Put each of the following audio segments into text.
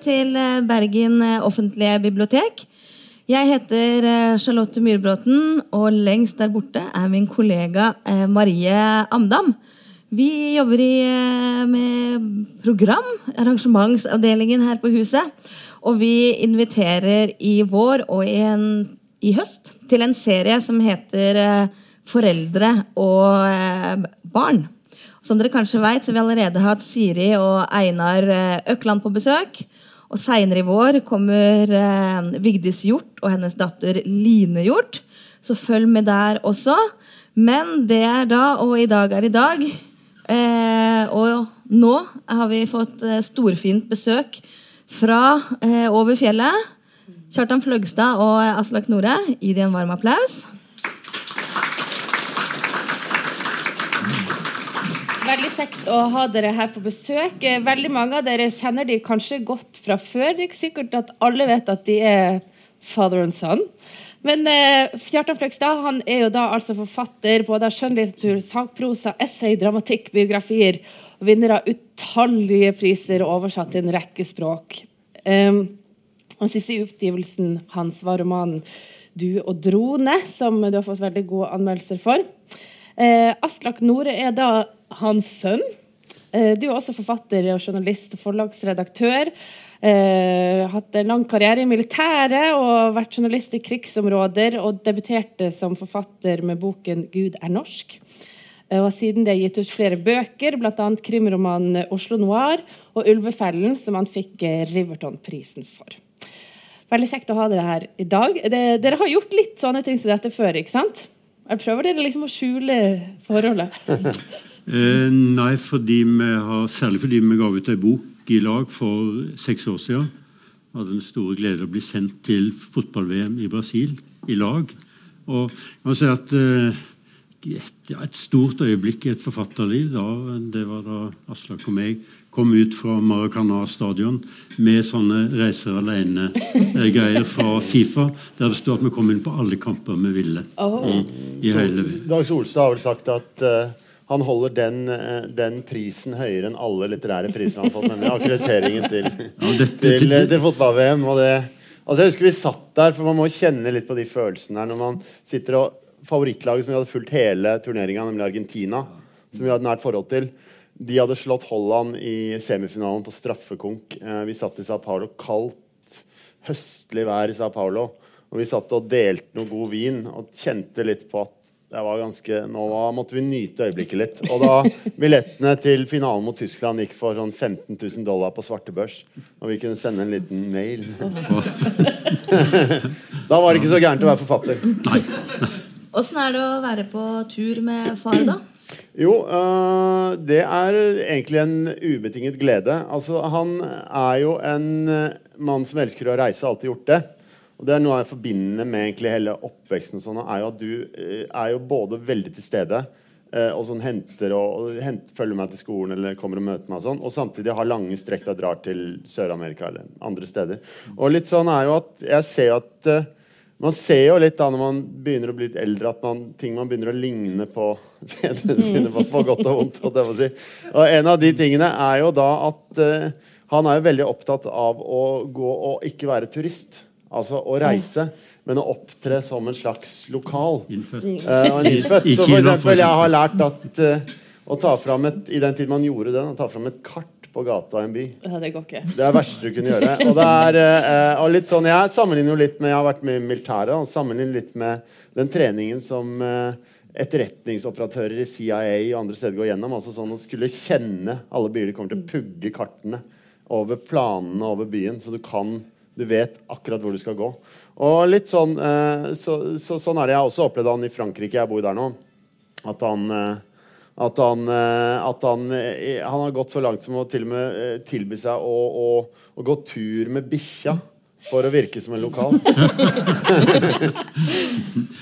til eh, Bergen eh, offentlige bibliotek. Jeg heter eh, Charlotte Myrbråten, og lengst der borte er min kollega Marie Amdam. Vi jobber med program, arrangementsavdelingen her på huset. Og vi inviterer i vår og i, en, i høst til en serie som heter Foreldre og barn. Som dere kanskje vet, så vi allerede hatt Siri og Einar Økland på besøk. Og seinere i vår kommer eh, Vigdis Hjort og hennes datter Line Hjort. Så følg med der også. Men det er da, og i dag er i dag. Eh, og nå har vi fått eh, storfint besøk fra eh, over fjellet. Kjartan Fløgstad og Aslak Nore. Gi dem en varm applaus. Veldig kjekt å ha dere her på besøk. Eh, veldig mange av dere kjenner de kanskje godt fra før. Det er ikke sikkert at alle vet at de er father and son. Men eh, Fjartan Fløgstad han er jo da altså forfatter både av skjønnlitteratur, sakprosa, essay, dramatikk, biografier. Og vinner av utallige priser og oversatt til en rekke språk. Eh, den siste utgivelsen hans var romanen 'Du og drone', som du har fått veldig gode anmeldelser for. Eh, Aslak Nore er da hans sønn. Eh, du er også forfatter, og journalist og forlagsredaktør. Eh, hatt en lang karriere i militæret og vært journalist i krigsområder. Og debuterte som forfatter med boken 'Gud er norsk'. Eh, og siden det gitt ut flere bøker, bl.a. krimromanen 'Oslo Noir' og 'Ulvefellen', som han fikk Riverton-prisen for. Veldig kjekt å ha dere her i dag. Dere har gjort litt sånne ting som dette før, ikke sant? Jeg prøver dere liksom å skjule forholdet? Eh, nei, fordi vi har, særlig fordi vi ga ut ei bok i lag for seks år siden. Vi hadde den store glede å bli sendt til fotball-VM i Brasil i lag. Og jeg må si at eh, et, et, stort øyeblikk i et forfatterliv da, det var da Aslak og meg kom ut fra Maracana stadion med sånne reiser alene-greier fra Fifa, der det står at vi kom inn på alle kamper vi ville. Oh. I, i hele... Dag Solstad har vel sagt at uh han holder den, eh, den, prisen høyere enn alle litterære priser han har fått, nemlig akkrediteringen til, til, til fotball-VM. Altså jeg husker vi satt der, for man må kjenne litt på de følelsene der når man sitter og Favorittlaget som vi hadde fulgt hele turneringa, nemlig Argentina, som vi hadde nært forhold til, de hadde slått Holland i semifinalen på straffekonk. Eh, vi satt i Sao Paulo. Kaldt, høstlig vær i Sao Paulo. Og vi satt og delte noe god vin og kjente litt på at det var ganske, Nå måtte vi nyte øyeblikket litt. Og da billettene til finalen mot Tyskland gikk for sånn 15 000 dollar på svartebørs, og vi kunne sende en liten mail Da var det ikke så gærent å være forfatter. Åssen er det å være på tur med far, da? Jo, øh, det er egentlig en ubetinget glede. Altså, han er jo en mann som elsker å reise, alltid gjort det. Og det er Noe jeg forbinder med hele oppveksten, sånn, er jo at du eh, er jo både veldig til stede eh, og sånn henter og, og henter, følger meg til skolen eller kommer og møter meg, og sånn, og samtidig har lange strekk da drar til Sør-Amerika eller andre steder. Og litt sånn er jo at jeg ser at uh, man ser jo litt da når man begynner å bli litt eldre, at man, ting man begynner å ligne på fedrene sine på, godt og vondt. Og, si. og en av de tingene er jo da at uh, han er jo veldig opptatt av å gå og ikke være turist. Altså å reise, men å opptre som en slags lokal. Innfødt. Uh, en innfødt. Så for eksempel, jeg har lært at uh, å ta fram et, i den tid man gjorde den, å ta fram et kart på gata i en by. Ja, det går ikke. Det er det verste du kunne gjøre. Og det er uh, og litt sånn, Jeg sammenligner jo litt med Jeg har vært med i militæret og sammenligner litt med den treningen som etterretningsoperatører i CIA og andre steder går gjennom. altså sånn Å skulle kjenne alle byer. De kommer til å pugge kartene over planene over byen, så du kan du vet akkurat hvor du skal gå. Og litt sånn, eh, så, så, sånn er det. Jeg har også opplevd han i Frankrike. Jeg bor der nå. At han, eh, at han, eh, at han, han har gått så langt som å til og med tilby seg å, å, å gå tur med bikkja for å virke som en lokal.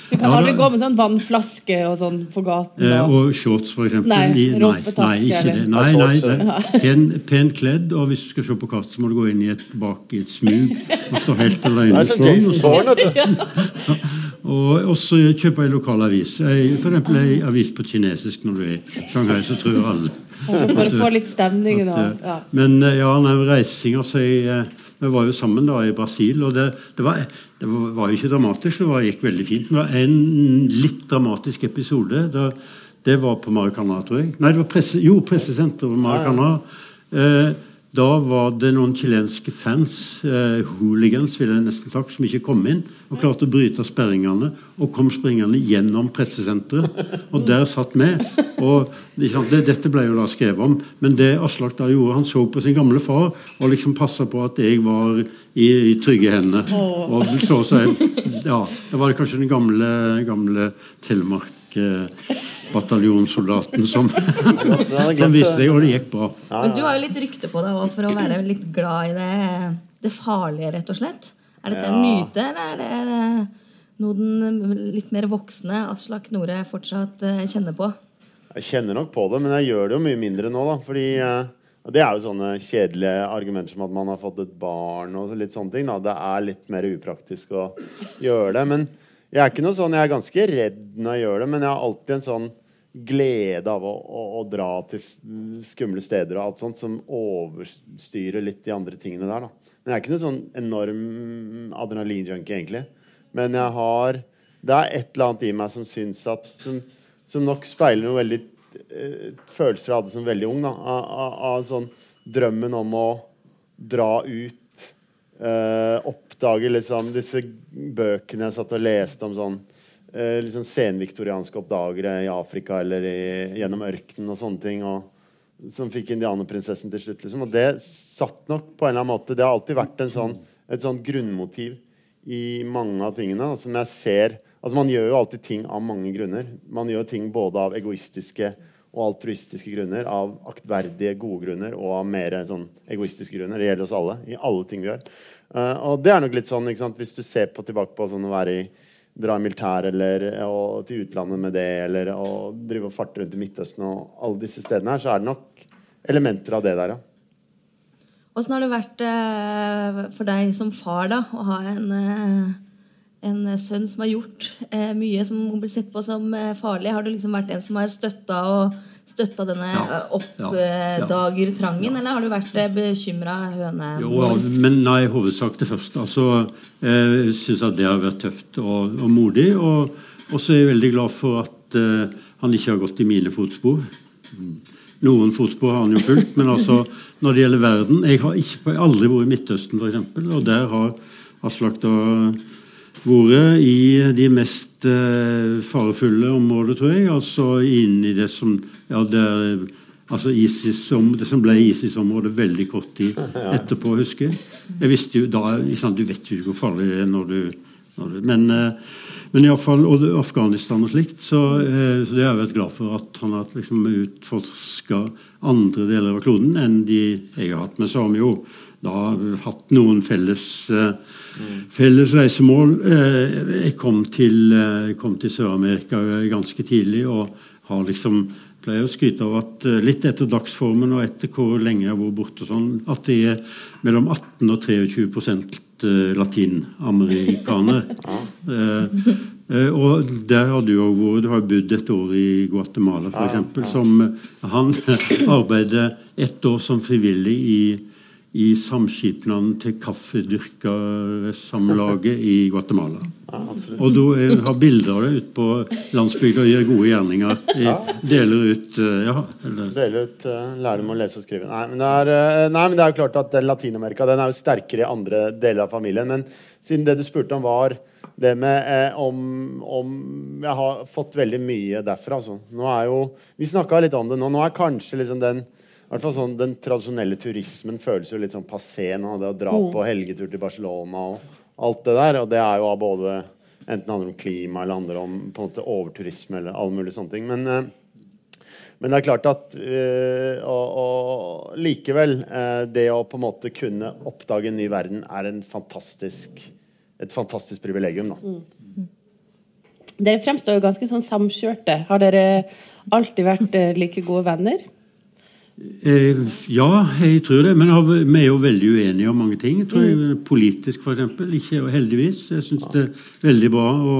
så du kan aldri gå med sånn vannflaske og sånn på gaten? Og, eh, og shorts, for eksempel. Nei, rumpetaske. Nei, ikke det. Nei, nei, det. Pen, pen, kledd, og hvis du skal se på kart, så må du gå inn i et, bak i et smug og stå helt alene. Det er sånn Jason Bourne, vet du. og også kjøpe ei lokal avis. For eksempel ei avis på kinesisk når du er i Shanghai, så tror alle For å få litt stemning, da. Ja. Men eh, ja, nei, reising altså jeg, Vi var jo sammen da i Brasil, og det, det, var, det var, jo ikke dramatisk. Det var, gikk veldig fint. Det var en litt dramatisk episode. Da, det var på Maracana, tror jeg. Nei, det var presse, jo, pressesenteret på Maracana. Eh, da var det noen chilenske fans, eh, hooligans, vil jeg nesten takk, som ikke kom inn. Og klarte å bryte sperringene og kom springende gjennom pressesenteret. Og der satt vi. Og det, Dette ble jo da skrevet om. Men det Aslak da gjorde, han så på sin gamle far og liksom passa på at jeg var i, i trygge hender. Og så, så jeg, ja, Da var det kanskje den gamle, gamle Telemark. Eh, bataljonssoldaten som, som visste det, og det gikk bra. Men du har jo litt rykte på deg for å være litt glad i det, det farlige, rett og slett. Er dette en myte, eller er det noe den litt mer voksne Aslak Nore fortsatt eh, kjenner på? Jeg kjenner nok på det, men jeg gjør det jo mye mindre nå. da, fordi eh, og Det er jo sånne kjedelige argumenter som at man har fått et barn og litt sånne ting. da, Det er litt mer upraktisk å gjøre det. men jeg er ikke noe sånn, jeg er ganske redd når jeg gjør det, men jeg har alltid en sånn glede av å, å, å dra til skumle steder og alt sånt som overstyrer litt de andre tingene der. da. Men jeg er ikke noe sånn enorm adrenalinjunkie, egentlig. Men jeg har Det er et eller annet i meg som syns at Som, som nok speiler noe veldig eh, følelser jeg hadde som veldig ung. da, Av, av, sånn drømmen om å dra ut Uh, oppdage liksom disse bøkene jeg satt og leste om sånn eh, liksom senviktorianske oppdagere i Afrika eller i, gjennom ørkenen og sånne ting. Og, som fikk indianerprinsessen til slutt. Liksom. Og det satt nok på en eller annen måte Det har alltid vært sånn, et sånn grunnmotiv i mange av tingene. Som jeg ser Altså Man gjør jo alltid ting av mange grunner. Man gjør ting både av egoistiske og altruistiske grunner, av aktverdige, gode grunner og av mer sånn egoistiske grunner. Det gjelder oss alle. i alle ting vi gjør. Uh, og det er nok litt sånn, Hvis du ser på tilbake på sånn å være i dra i militær eller og, til utlandet med det, eller å drive og farte rundt i Midtøsten og alle disse stedene her, så er det nok elementer av det der, ja. Åssen har det vært uh, for deg som far da, å ha en uh en sønn som har gjort eh, mye som blir sett på som eh, farlig. Har du liksom vært en som har støtta og støtta denne ja, oppdagertrangen, ja, ja. eller har du vært eh, bekymra høne? Jo, men nei, hovedsak det første. Altså, jeg syns at det har vært tøft og, og modig. Og så er jeg veldig glad for at uh, han ikke har gått i mine fotspor. Noen fotspor har han jo fulgt, men altså, når det gjelder verden Jeg har ikke, aldri vært i Midtøsten, f.eks., og der har Aslak da vært i de mest uh, farefulle områder, tror jeg. Altså inn i det som ja, der, altså ISIS, det som ble ISIS-området veldig kort tid etterpå, husker jeg. jeg visste jo da, Du vet jo ikke hvor farlig det er når du, når du Men, uh, men iallfall og Afghanistan og slikt. Så, uh, så det har jeg vært glad for at han har liksom utforska andre deler av kloden enn de jeg har hatt. Men så har vi jo da hatt noen felles uh, felles reisemål. Eh, jeg kom til, eh, til Sør-Amerika ganske tidlig og har liksom pleier å skryte av at eh, litt etter dagsformen og etter hvor lenge jeg har vært borte, sånn, at det er mellom 18 og 23 latinamerikanere. Ja. og der har du òg vært. Du har bodd et år i Guatemala, f.eks. Ja, ja. Som han arbeider ett år som frivillig i i samskipnaden til Kaffedyrkersamlaget i Guatemala. Ja, og du har bilder av det ute på landsbygda og gjør gode gjerninger. Ja. Deler ut eh, ja, eller. Deler ut uh, dem å lese og skrive. Nei men, er, uh, nei men, det er jo klart at Latin-Amerika den er jo sterkere i andre deler av familien. Men siden det du spurte om, var det med eh, om, om, Jeg har fått veldig mye derfra. Altså. Nå er jo, Vi snakka litt om det nå. Nå er kanskje liksom den hvert fall sånn, Den tradisjonelle turismen føles jo litt sånn passé nå. Det å dra mm. på helgetur til Barcelona og alt det der. Og det er jo både enten handler om klima eller handler om på en måte overturisme eller alle mulige sånne ting. Men, eh, men det er klart at øh, og, og, likevel øh, Det å på en måte kunne oppdage en ny verden er en fantastisk, et fantastisk privilegium. da. Mm. Dere fremstår jo ganske sånn samkjørte. Har dere alltid vært like gode venner? Eh, ja, jeg tror det. Men vi er jo veldig uenige om mange ting. Jeg tror jeg, mm. Politisk, f.eks. Ikke heldigvis. Jeg syns det er veldig bra å,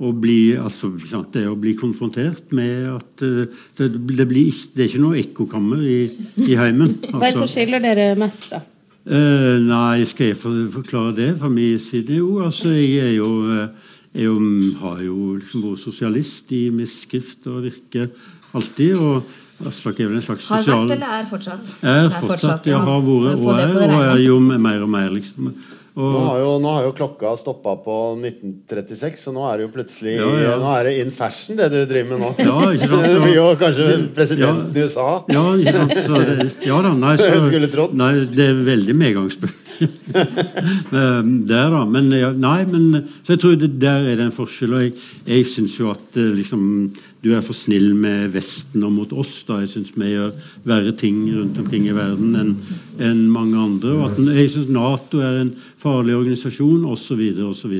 å bli, altså, det å bli konfrontert med at eh, det, det, blir, det er ikke noe ekkokammer i, i heimen. Altså. Hva er det som skiller dere mest, da? Eh, nei, skal jeg forklare det fra min side? Jo, altså, jeg er jo, eh, er har jo liksom vært sosialist i misskrift og virke alltid. og Aslak er vel en slags Har sosial vært eller er fortsatt? Er Det fortsatt. Jeg har vært og er, og er jo mer og mer, liksom. Nå har, jo, nå har jo klokka stoppa på 1936, så nå er det jo plutselig Ja, ja. Nå er det in fashion, det du driver med nå. Ja, ikke sant, det ja. blir jo kanskje presidenten i USA. ja, ikke sant, så det, ja da, nei, så, nei, det er veldig medgangsbølge der, da. Men nei, men Så jeg tror det, der er det en forskjell. Og jeg, jeg syns jo at eh, liksom du er for snill med Vesten og mot oss. da, Jeg syns vi gjør verre ting rundt omkring i verden enn en mange andre. og at Jeg syns Nato er en farlig organisasjon osv. osv.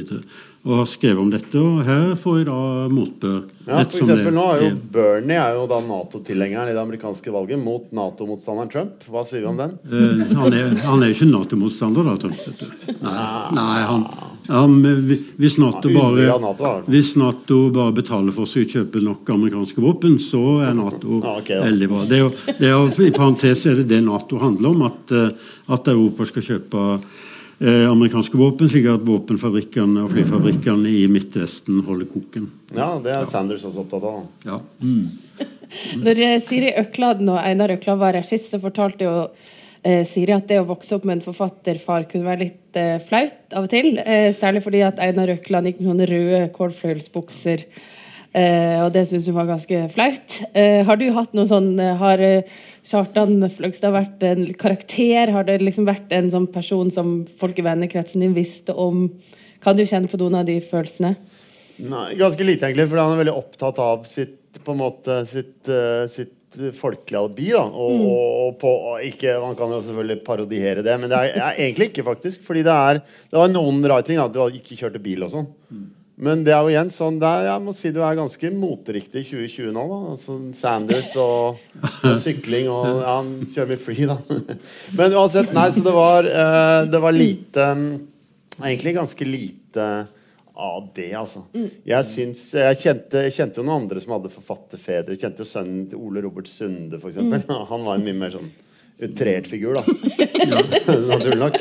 Og har skrevet om dette, og her får jeg da motbør. Ja, for som det eksempel, nå er jo er. Bernie er jo da Nato-tilhengeren i det amerikanske valget mot Nato-motstanderen Trump. Hva sier vi om den? Eh, han, er, han er jo ikke Nato-motstander, da, Trump. vet. Nei, nei han, han, hvis, NATO bare, hvis Nato bare betaler for seg å kjøpe nok amerikanske våpen, så er Nato veldig bra. Det er jo, det er jo, I parentes er det det Nato handler om, at, eh, at Europa skal kjøpe amerikanske våpen, slik at våpenfabrikkene og flyfabrikkene i Midtvesten holder koken. Ja, det er Sanders også opptatt av. Ja. Mm. Når eh, Siri Økland og Einar Økland var her sist, så fortalte jo eh, Siri at det å vokse opp med en forfatterfar kunne være litt eh, flaut av og til. Eh, særlig fordi at Einar Økland gikk med noen røde kålfløyelsbukser. Eh, og det syns hun var ganske flaut. Eh, har du hatt noe sånn eh, Har Kjartan Fløgstad vært en karakter? Har det liksom vært en sånn person som folk i vennekretsen din visste om? Kan du kjenne på noen av de følelsene? Nei, ganske lite, egentlig, for han er veldig opptatt av sitt på en måte, sitt, uh, sitt folkelige alibi. da, og, Mm. og, og på, og ikke, Man kan jo selvfølgelig parodiere det, men det er, er egentlig ikke, faktisk. fordi det er det var noen rare ting. da, Du hadde ikke kjørte bil og sånn. Men det er jo igjen sånn det er, Jeg må si du er ganske moteriktig i 2020 nå. da, altså Sanders og, og sykling og ja, Han kjører mye free, da. Men uansett, nei, så det var, eh, det var lite mm, Egentlig ganske lite av det, altså. Jeg, syns, jeg, kjente, jeg kjente jo noen andre som hadde forfatterfedre. Jeg kjente jo sønnen til Ole Robert Sunde, f.eks. eksempel Han var en mye mer sånn utrert figur, da. Naturlig nok.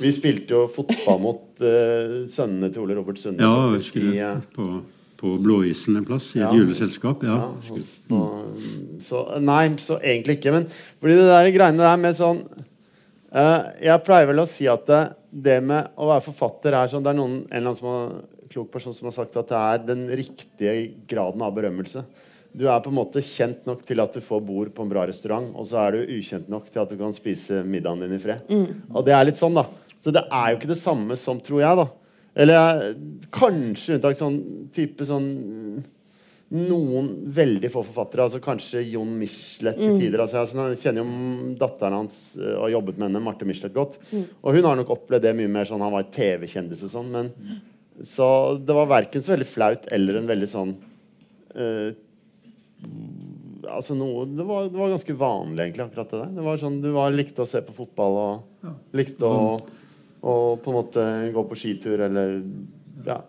Vi spilte jo fotball mot uh, sønnene til Ole Robert Sunde. Ja, eh, På, på Blåisen en plass, i et Ja. juleselskap. Ja. ja, på, så, nei, så egentlig ikke. Men fordi det der greiene der med sånn uh, Jeg pleier vel å si at det, det med å være forfatter er sånn Det er noen, en eller annen som har, klok person som har sagt at det er den riktige graden av berømmelse. Du er på en måte kjent nok til at du får bord på en bra restaurant, og så er du ukjent nok til at du kan spise middagen din i fred. Og det er litt sånn, da. Så det er jo ikke det samme som, tror jeg, da. Eller kanskje unntak sånn type sånn noen veldig få forfattere, altså kanskje Jon Michelet til tider. Altså, jeg kjenner jo datteren hans øh, og har jobbet med henne, Marte Michelet, godt. Og hun har nok opplevd det mye mer sånn Han var TV-kjendis og sånn, men Så det var verken så veldig flaut eller en veldig sånn øh, Altså noe det var, det var ganske vanlig, egentlig, akkurat det der. Det var sånn, Du var, likte å se på fotball og likte å, og på en måte gå på skitur eller Ja.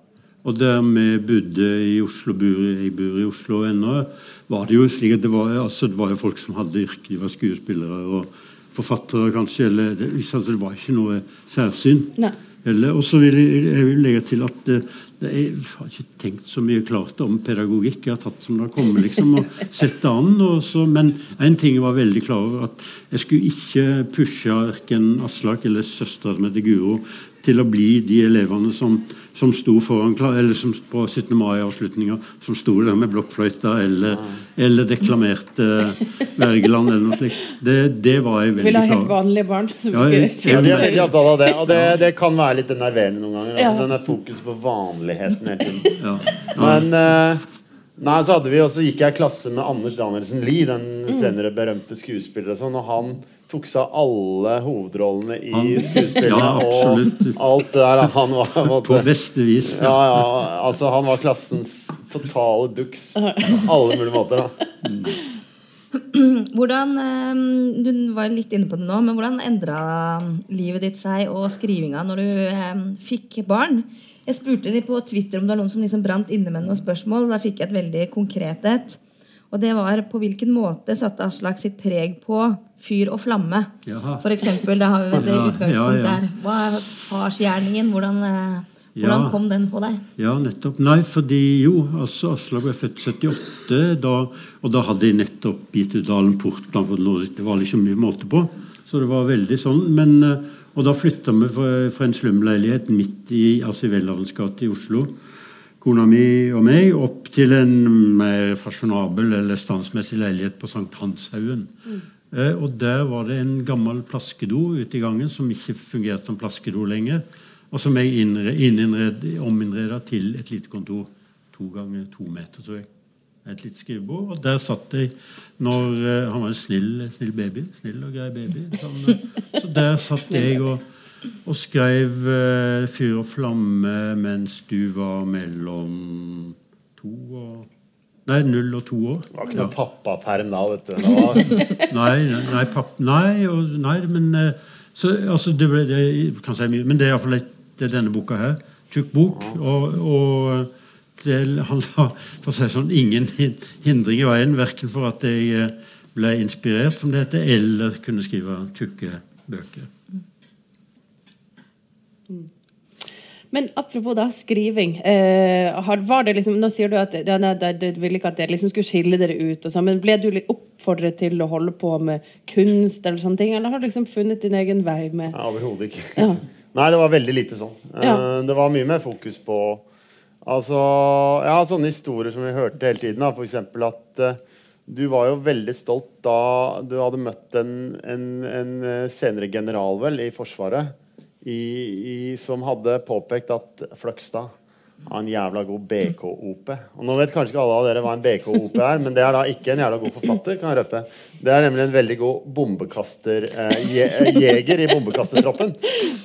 Og der vi bodde i Oslo, bor, jeg bor i Oslo ennå, var det jo slik at det var, altså, det var jo folk som hadde yrke. De var skuespillere og forfattere, kanskje. Eller, det, altså, det var ikke noe særsyn. Eller, og så vil jeg, jeg vil legge til at er, jeg har ikke tenkt så mye klart om pedagogikk. Jeg har tatt som det har kommet, liksom, og sett det an. Så, men en ting jeg var veldig klar over, at jeg skulle ikke pushe verken Aslak eller søsteren min til Guro, til å bli de elevene som, som sto foran eller som på 17. mai-avslutninga som sto der med blokkfløyta eller, eller deklamerte Wergeland eller noe slikt. Det, det var jeg veldig klar Vil ha helt vanlige barn som Ja, ikke Ja, de er veldig opptatt av det, og det, det kan være litt nerverende noen ganger. Ja. Altså, Den er fokus på vanligheten hele tiden. Ja. Men uh, Nei, så hadde vi også, gikk jeg i klasse med Anders Danielsen Lie, den Mm. senere berømte skuespiller, og sånn, og han tok seg av alle hovedrollene i Han- skuespillene. Ja. Og alt det der. Han var på På beste vis. ja, ja, altså Han var klassens totale duks. På alle mulige måter. da Hvordan, eh, Du var litt inne på det nå, men hvordan endra livet ditt seg og skrivinga når du eh, fikk barn? Jeg spurte de på Twitter om det var noen som liksom brant inne med noen spørsmål. Da fikk jeg et veldig konkret et. Og det var på hvilken måte satte Aslak sitt preg på fyr og flamme. Jaha. For eksempel, da har vi det utgangspunktet ja, ja. der. Hva er farsgjerningen? Hvordan, eh, hvordan Ja. kom den på deg? Ja, nettopp. Nei, fordi jo, altså Aslak ble født 78, da, og da hadde jeg nettopp gitt ut Alen Portland for. Det var ikke mye måte på. Så det var veldig sånn. Men, eh, og da flytta vi fra, fra en slumleilighet midt i gate i Oslo, kona mi og meg, opp til en mer fasjonabel eller standsmessig leilighet på Sankt Hanshaugen. Eh, og der var det en gammel plaskedo ute i gangen som ikke fungerte som plaskedo lenger. Og som jeg innre, ominnreda til et lite kontor. To ganger to meter, tror jeg. Et lite skrivebord. Og der satt jeg når eh, Han var en snill, snill baby. Snill og grei baby. Sånn, så der satt jeg og, og skrev uh, 'Fyr og flamme' mens du var mellom to og Nei, null og to år. Det var ikke noe pappaperm da, vet du. Var, Nei, nei, papp, nei, og, nei men eh, så, altså, det ble, det, kan si mye, men det er iallfall denne boka her. Tjukk bok. Og, og det, han la for å si sånn, ingen hindring i veien, verken for at jeg eh, ble inspirert, som det heter, eller kunne skrive tjukke bøker. Men apropos da, skriving. Eh, har, var det liksom, nå sier du at ja, nei, det- du ville ikke at jeg liksom skulle skille dere ut. Og så, men ble du litt oppfordret til å holde på med kunst, eller sånne ting, eller har du liksom funnet din egen vei med Nei, Overhodet ikke. Ja. Nei, det var veldig lite sånn. Eh, Ja. Det var mye mer fokus på Altså, ja, sånne historier som vi hørte hele tiden. Da. For eksempel at uh, du var jo veldig stolt da du hadde møtt en, en, en eh, senere general vel i Forsvaret i, i, som hadde påpekt at Fløgstad har en jævla god BK-OP. Og Nå vet kanskje ikke alle av dere hva en BK-OP er, men det er da ikke en jævla god forfatter. kan jeg røpe. Det er nemlig en veldig god bombekasterjeger eh, i bombekastertroppen.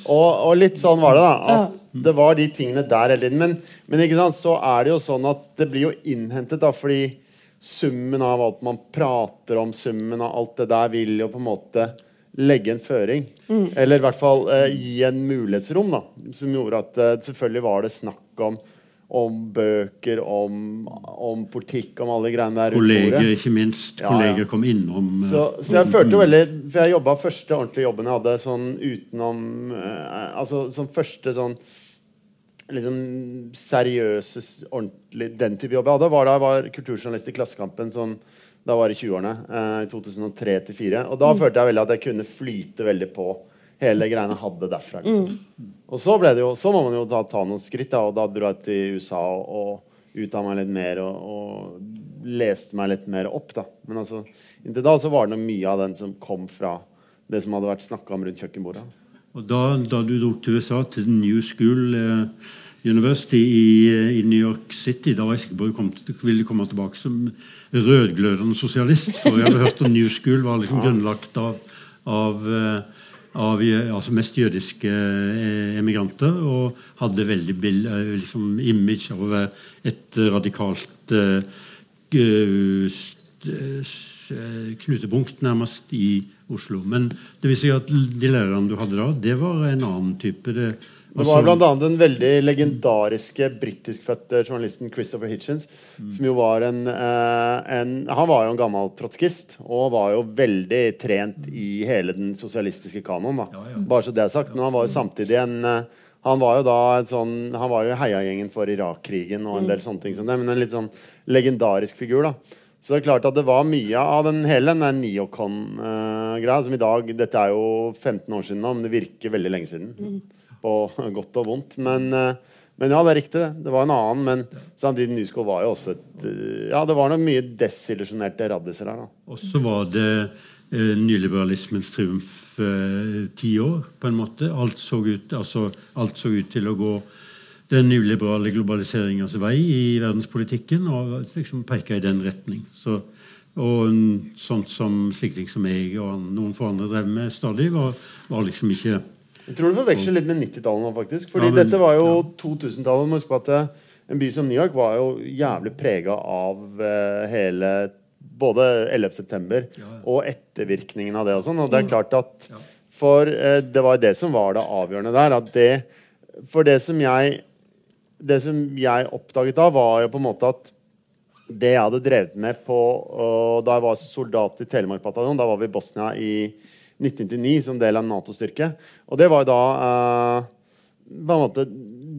Og, og litt sånn var det, da. At det var de tingene der hele tiden. Men, men ikke sant, så er det jo sånn at det blir jo innhentet, da, fordi summen av alt man prater om, summen av alt det der, vil jo på en måte legge en føring. Eller i hvert fall eh, gi en mulighetsrom, da. Som gjorde at eh, selvfølgelig var det snakk om, om bøker, om, om politikk, om alle greiene der. Kolleger, ikke minst. Ja, ja. Kom innom. eh, Så, så jeg følte veldig For jeg jobba første ordentlige jobben jeg hadde sånn utenom eh, Altså som første sånn liksom seriøse, ordentlig Den type jobb jeg hadde, var da jeg var kulturjournalist i Klassekampen sånn da var det i 20-årene. Eh, I 2003 til 2004. Og da følte jeg veldig at jeg kunne flyte veldig på hele greiene hadde derfra. Liksom. Og så ble det jo Så må man jo da ta noen skritt, da, og da dro jeg til USA og, og utdanna meg litt mer og, og leste meg litt mer opp, da. Men altså, inntil da så var det mye av den som kom fra det som hadde vært snakka om rundt kjøkkenbordet. Og da, da du dro til USA, til New School eh, University i, eh, i New York City, da var på kom ville komme tilbake som rødglødende sosialist. For jeg hadde hørt om New School var liksom grunnlagt av, av, eh, av eh, altså mest jødiske emigranter, og hadde veldig bill, liksom image av å være et radikalt knutepunkt nærmest i Oslo. Men det vil si at de lærerne du hadde da, det var en annen type. Det, Det var bl.a. den veldig legendariske britiskfødte journalisten Christopher Hitchens. Som jo var en, eh, en Han var jo en gammel trotskist og var jo veldig trent i hele den sosialistiske kanoen. da Bare så det er sagt. Men han var jo samtidig en eh, han var jo da et sånn Han var jo heiagjengen for Irak-krigen og en del sånne ting som det, men en litt sånn legendarisk figur. da så det er klart at det var mye av den hele den Neocon-greia, som i dag Dette er jo 15 år siden nå, men det virker veldig lenge siden. På godt og vondt. Men, eh, men ja, det er riktig, det. Var en annen. Men samtidig, New var jo også et eh, Ja, det var nok mye desillusjonerte raddiser her, da. Og så var det eh, nyliberalismens triumf eh, ti år, på en måte. Alt så, ut, altså, alt så ut til å gå den nyliberale globaliseringas vei i verdenspolitikken, og liksom peka i den retning. Så, og mm, sånt som slike ting som jeg og noen få andre drev med stadig, var, var liksom ikke Jeg tror du forveksler litt med 90-tallet nå, faktisk. Fordi Ja, men- dette var jo ja. 2000-tallet. Må huske på at eh, en by som New York var jo jævlig prega av uh, hele både 11. september og ettervirkningen av det og sånn. Og det er klart at For uh, det var det som var det avgjørende der. At det For det som jeg Det som jeg oppdaget da, var jo på en måte at det jeg hadde drevet med på uh, da jeg var soldat i Telemark bataljon. Da var vi i Bosnia i 1999 som del av en Nato-styrke. Og det var jo da uh, på en måte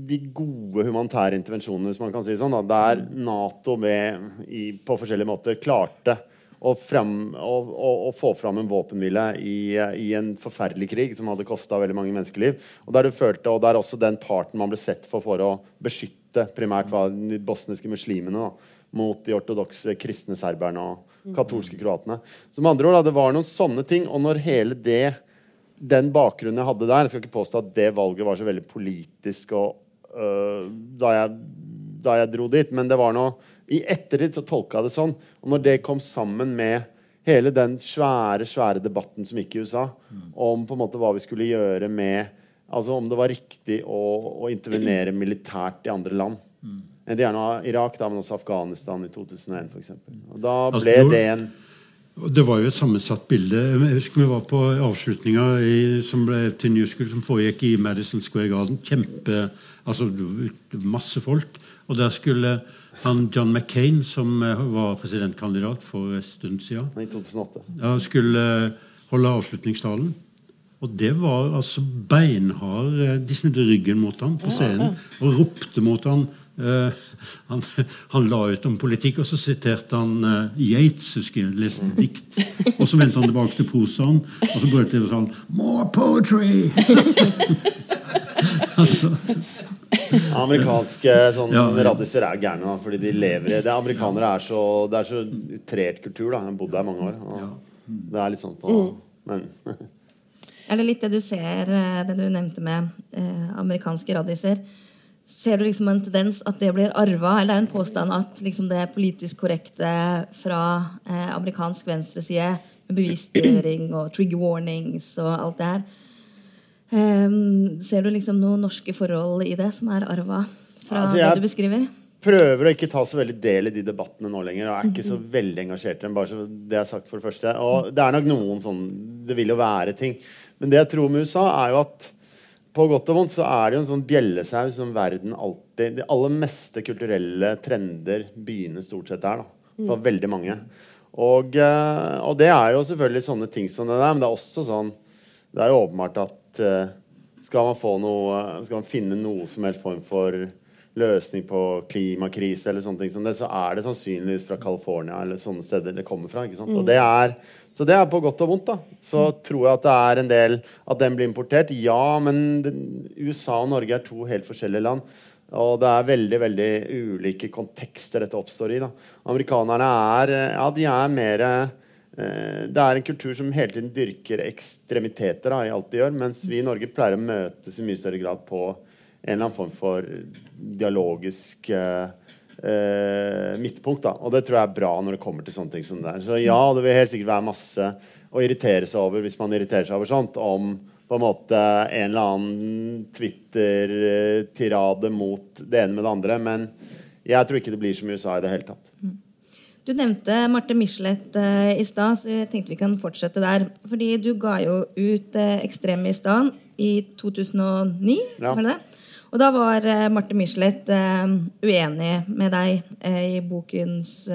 de gode humanitære intervensjonene, hvis man kan si sånn. Da, der Nato med, i, på forskjellige måter klarte å, frem, å, å, å få fram en våpenhvile i, i, en forferdelig krig som hadde kosta veldig mange menneskeliv. Og der du følte, og der også den parten man ble sett for for å beskytte primært var de bosniske muslimene da, mot de ortodokse kristne serberne og katolske kroatene. Så med andre ord, da, det var noen sånne ting. Og når hele det den bakgrunnen jeg hadde der Jeg skal ikke påstå at det valget var så veldig politisk og, øh, da, jeg, da jeg dro dit, men det var noe i ettertid så tolka jeg det sånn. Og når det kom sammen med hele den svære svære debatten som gikk i USA om på en måte hva vi skulle gjøre med Altså om det var riktig å, å intervenere militært i andre land. Mm. Gjerne Irak, da, men også Afghanistan i 2001 f.eks. Og da altså, ble altså, det en det var jo et sammensatt bilde. Jeg husker vi var på avslutninga som ble til New School, som foregikk i Madison Square Garden. Kjempe, altså Masse folk. Og der skulle han John McCain, som eh, var presidentkandidat for en stund siden, I 2008. Ja, skulle eh, holde avslutningstalen. Og det var altså beinhard eh, De snudde ryggen mot ham på scenen og ropte mot ham. Uh, han, han, la ut om politikk, og så siterte han uh, Yates, husker jeg, leste dikt. Og så vendte han tilbake til prosaen, og så brøt det sånn More poetry! altså, Amerikanske sånn, ja, ja. radiser er gærne. fordi de lever i det Amerikanere er så Det er så utrert kultur. da Jeg har bodd der mange år. det er litt sånn på mm. Men Er det litt det du ser, eh, det du nevnte med eh, amerikanske radiser? Ser du liksom en tendens at det blir arva? Eller det er en påstand at liksom det politisk korrekte fra eh, amerikansk venstreside med bevisstgjøring og trigger warnings og alt det her Um, ser du liksom noen norske forhold i det som er arva fra altså, det du beskriver? prøver å ikke ta så veldig del i de debattene nå lenger. Og er ikke så veldig engasjert i dem. bare så det er sagt for det første. Og det er nok noen sånn Det vil jo være ting. Men det jeg tror med USA, er jo at på godt og vondt så er det jo en sånn bjellesau som verden alltid De aller meste kulturelle trender begynner stort sett der. da, For mm. veldig mange. Og, eh, og, det er jo selvfølgelig sånne ting som det der, men det er også sånn Det er jo åpenbart at uh, skal man få noe Skal man finne noe som helst form for løsning på klimakrise, eller sånne ting som det, så er det sannsynligvis fra California eller sånne steder det kommer fra. ikke sant? Mm. Det er, så det er på godt og vondt. da. Så mm. tror jeg at det er en del at den blir importert. Ja, men den, USA og Norge er to helt forskjellige land. Og det er veldig veldig ulike kontekster dette oppstår i. da. Amerikanerne er ja, de er mer Eh, det er en kultur som hele tiden dyrker ekstremiteter da, i alt de gjør, mens vi i Norge pleier å møtes i mye større grad på en eller annen form for dialogisk eh, eh, midtpunkt. Da. Og det tror jeg er bra når det kommer til sånne ting som det er. Så ja, det vil helt sikkert være masse å irritere seg over hvis man irriterer seg over sånt, om på en måte en eller annen Twitter-tirade mot det ene med det andre. Men jeg tror ikke det blir som i USA i det hele tatt. Mm. Du nevnte Marte Michelet uh, i stad, så jeg tenkte vi kan fortsette der. Fordi du ga jo ut ekstrem Ekstreme i stad i 2009, ja. var det det? Og da var uh, Marte Michelet uh, uenig med deg i bokens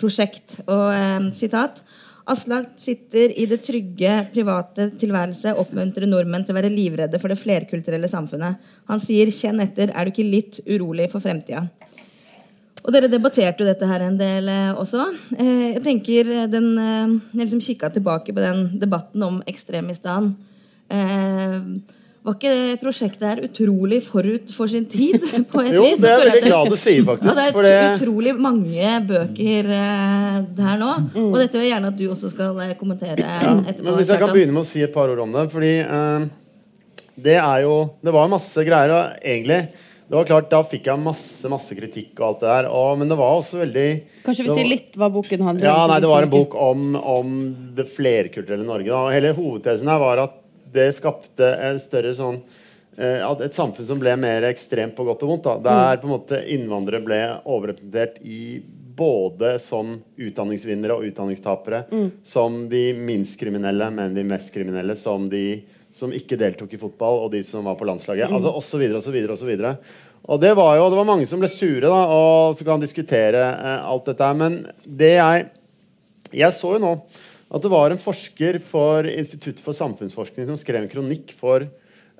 prosjekt. Og sitat Aslak sitter i det trygge, private tilværelse oppmuntrer nordmenn til å være livredde for det flerkulturelle samfunnet. Han sier 'kjenn etter, er du ikke litt urolig for fremtida'? Og dere debatterte jo dette her en del eh, også. Eh, jeg tenker den, eh, Jeg liksom kikka tilbake på den debatten om ekstremistan. Eh, var ikke det prosjektet her utrolig forut for sin tid? på et jo, vis? det er jeg veldig glad du sier, faktisk. Ja, det er fordi... utrolig mange bøker uh, der nå. Mm. Og dette vil jeg gjerne at du også skal eh, kommentere ja, etterpå. Men hvis jeg kan begynne med å si et par ord om det. Fordi uh, det er jo Det var masse greier, og egentlig det var klart, Da fikk jeg masse masse kritikk, og alt det der og, men det var også veldig Kanskje vi sier litt hva boken handler om? Ja, nei, Det var en bok om, om det flerkulturelle Norge. Da. Hele hovedtesen her var at det skapte en større sånn eh, Et samfunn som ble mer ekstremt på godt og vondt. Da. Der mm. på en måte innvandrere ble overrepresentert i både som utdanningsvinnere og utdanningstapere. Mm. Som de minst kriminelle, men de mest kriminelle. Som de som ikke deltok i fotball, og de som var på landslaget. Mm. Altså osv. osv. osv. Og det var jo, det var mange som ble sure, da, og så kan diskutere eh, alt dette her. Men det jeg Jeg så jo nå at det var en forsker for Institutt for samfunnsforskning som skrev en kronikk for,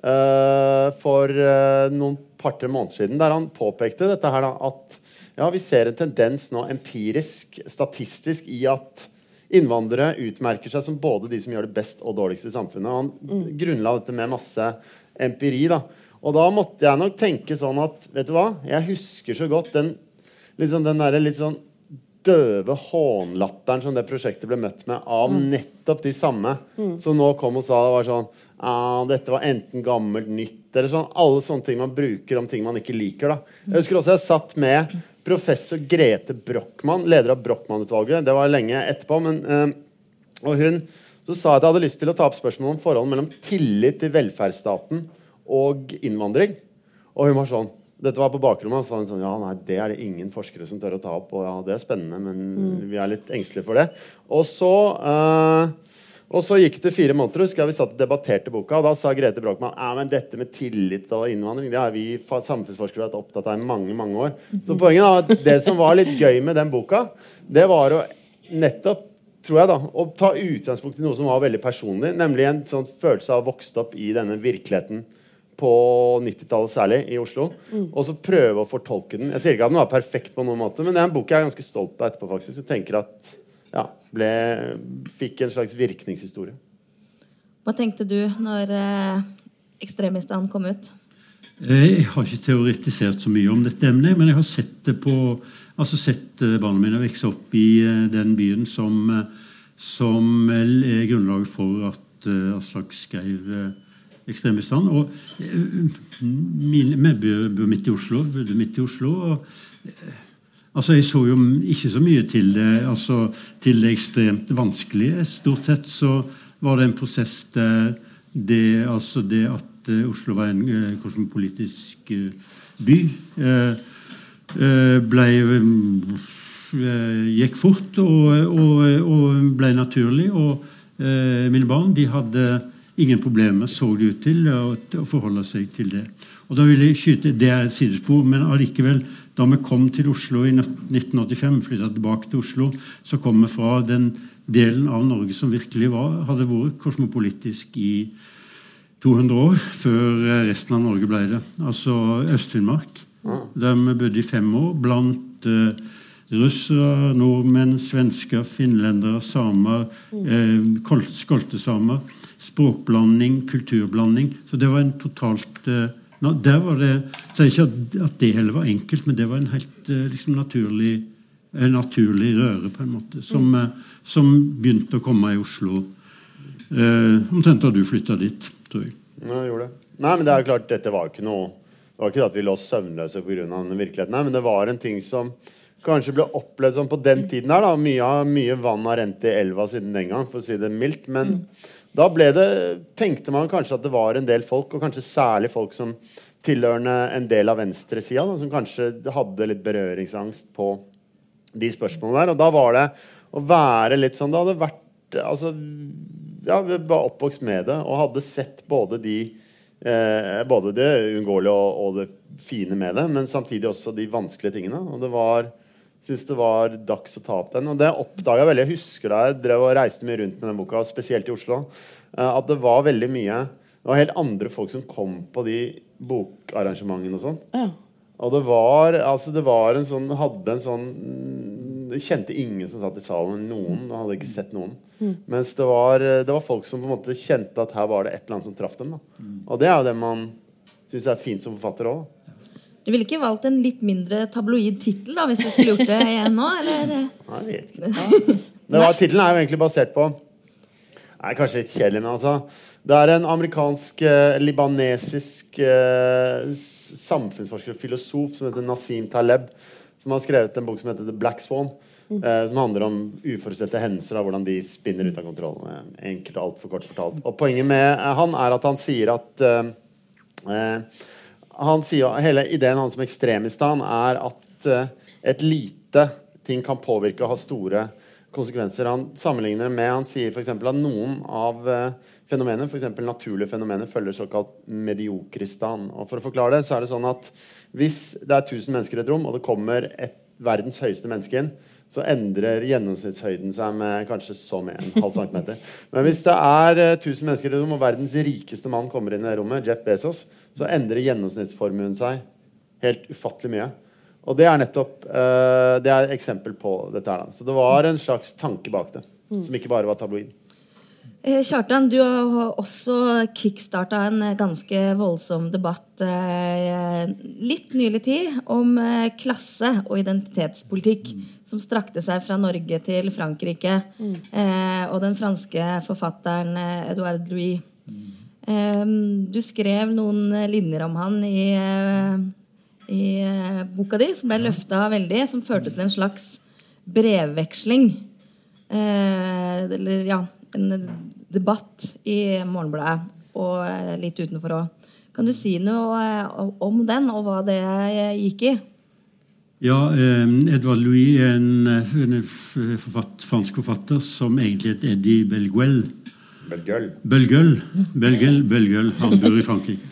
uh, for uh, noen par-tre måneder siden, der han påpekte dette her da, at ja, vi ser en tendens nå empirisk, statistisk, i at innvandrere utmerker seg som både de som gjør det best og dårligst i samfunnet. Han grunnla dette med masse empiri. da. Og da måtte jeg nok tenke sånn at vet du hva, jeg husker så godt den, liksom den der litt sånn døve hånlatteren som det prosjektet ble møtt med av nettopp de samme som nå kom og sa det var sånn Dette var enten gammelt, nytt eller sånn. Alle sånne ting man bruker om ting man ikke liker. da. Jeg husker også jeg satt med professor Grete Brochmann, leder av Brochmann-utvalget. Det var lenge etterpå. men... øh, og hun så sa jeg at jeg hadde lyst til å ta opp spørsmålet om forholdet mellom tillit til velferdsstaten og innvandring. Og hun var sånn Dette var på bakrommet. Så hun sånn Ja, nei, det er det ingen forskere som tør å ta opp. Og ja, det er spennende, men vi er litt engstelige for det. Og så uh, og så gikk det fire måneder, husker jeg vi satt og debatterte boka. Og da sa Grete Brochmann ja, men dette med tillit og innvandring det har vi samfunnsforskere vært opptatt av i mange mange år. Så poenget er at det som var litt gøy med den boka, det var å nettopp tror jeg da, å ta utgangspunkt i noe som var veldig personlig, nemlig en sånn følelse av å ha vokst opp i denne virkeligheten på 90-tallet særlig i Oslo, og så prøve å fortolke den. Jeg sier ikke at den var perfekt på noen måte, men det er en bok jeg er ganske stolt av etterpå, faktisk. Jeg tenker at ja, ble, fikk en slags virkningshistorie. Hva tenkte du når eh, ekstremistene kom ut? Jeg har ikke teoretisert så mye om dette emnet, men jeg har sett det på altså sett eh, barna mine vokse opp i eh, den byen som, eh, som er grunnlaget for at Aslak skrev ekstremistene. Og eh, mine, bor midt i Oslo, bodde midt i Oslo. og eh, Altså, Jeg så jo ikke så mye til det, altså, til det ekstremt vanskelige. Stort sett så var det en prosess der det, altså det at eh, Oslo var en eh, kosmopolitisk by, ble gikk fort og, og, og ble naturlig. Og mine barn de hadde ingen problemer, så det ut til, å, forholde seg til det. Og da vil jeg skyte, Det er et sidespor, men allikevel, da vi kom til Oslo i 1985, flytta tilbake til Oslo, så kom vi fra den delen av Norge som virkelig var, hadde vært kosmopolitisk i 200 år, før eh, resten av Norge ble det. Altså Øst-Finnmark. Der vi bodde i fem år blant eh, russere, nordmenn, svensker, finlendere, samer, eh, kol- skoltesamer. Språkblanding, kulturblanding. Så det var en totalt eh, der var det, så jeg ikke at, det heller var enkelt, men det var en helt eh, liksom naturlig, en naturlig røre, på en måte, som, eh, som begynte å komme i Oslo eh, omtrent da du flytta dit, tror jeg. Ja, jeg gjorde det. Nei, men det er jo klart, dette var ikke noe Det var ikke at vi lå søvnløse pga. den virkeligheten, nei, men det var en ting som kanskje ble opplevd sånn på den tiden her. da, Mye, mye vann har rent i elva siden den gang, for å si det mildt. Men da det, tenkte man kanskje at det var en del folk, og kanskje særlig folk som tilhørende en del av venstresida, som kanskje hadde litt berøringsangst på de spørsmålene der. Og da var det å være litt sånn Det hadde vært Altså ja, vi var oppvokst med det og hadde sett både de eh, Både det uunngåelige og, og det fine med det, men samtidig også de vanskelige tingene. Og det var Syns det var dags å ta opp den. Og det oppdaga jeg veldig. Jeg husker da jeg drev og reiste mye rundt med den boka, spesielt i Oslo, eh, at det var veldig mye Det var helt andre folk som kom på de bokarrangementene og sånn. Ja. Og det var, altså det var en sånn Hadde en sånn Jeg kjente ingen som satt i salen. Noen. Jeg hadde ikke sett noen. Mens det var, det var folk som på en måte kjente at her var det et eller annet som traff dem. Da. Og det er jo det man syns er fint som forfatter òg. Du ville ikke valgt en litt mindre tabloid tittel hvis du skulle gjort det igjen nå? eller? Jeg vet ikke. Var, tittelen er jo egentlig basert på Nei, Kanskje litt kjedelig, men altså Det er en amerikansk, eh, libanesisk eh, samfunnsforsker og filosof som heter Nasim Taleb, som har skrevet en bok som heter The Black Swan. Eh, som handler om uforutsette hendelser og hvordan de spinner ut av kontroll. Eh, Enkelt og altfor kort fortalt. Og Poenget med eh, han er at han sier at eh, eh, han sier, Hele ideen hans som ekstremistan er at uh, et lite ting kan påvirke og ha store konsekvenser. Han sammenligner med Han sier f.eks. at noen av uh, fenomener, f.eks. naturlige fenomener, følger såkalt mediokristan. Og For å forklare det, så er det sånn at hvis det er 1000 mennesker i et rom, og det kommer et verdens høyeste menneske inn, så endrer gjennomsnittshøyden seg med kanskje så med en halv centimeter. Men hvis det er 1000 mennesker i et rom, og verdens rikeste mann kommer inn i det rommet, Jeff Bezos, så endrer gjennomsnittsformuen seg helt ufattelig mye. Og det er nettopp uh, det er et eksempel på dette. her. Så det var en slags tanke bak det, mm. som ikke bare var tabloid. Eh, Kjartan, du har også kickstarta en ganske voldsom debatt eh, litt nylig tid om eh, klasse og identitetspolitikk, mm. som strakte seg fra Norge til Frankrike. Mm. Og den franske forfatteren Edouard Louis. Mm. du skrev noen linjer om han i i boka di, som ble løfta veldig, som førte til en slags brevveksling. Eller ja, en debatt i Morgenbladet og litt utenfor òg. Kan du si noe eh, om den, og hva det gikk i? Ja, eh, Edvard Louis er en, forfatt, fransk forfatter som egentlig het Eddie Belguel. Belguel. Belguel. Belguel, Belguel. Han bor i Frankrike.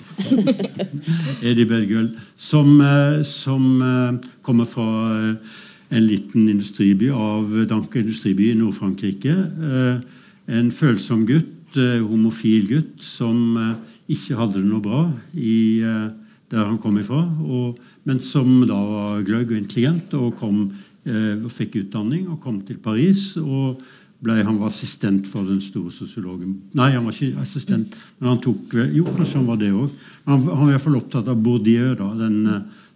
Eddie Belguel, som, eh, som, kommer fra en liten industriby av Danke industriby i Nord-Frankrike. En følsom gutt, homofil gutt, som ikke hadde det noe bra i, der han kom ifra, og, men som da var gløgg og intelligent og kom, fikk utdanning og kom til Paris. og ble, han var assistent for den store sosiologen. Nei, han var ikke assistent, men han tok Jo, kanskje han var det òg. Han, han, var i hvert fall opptatt av Bourdieu, da, den,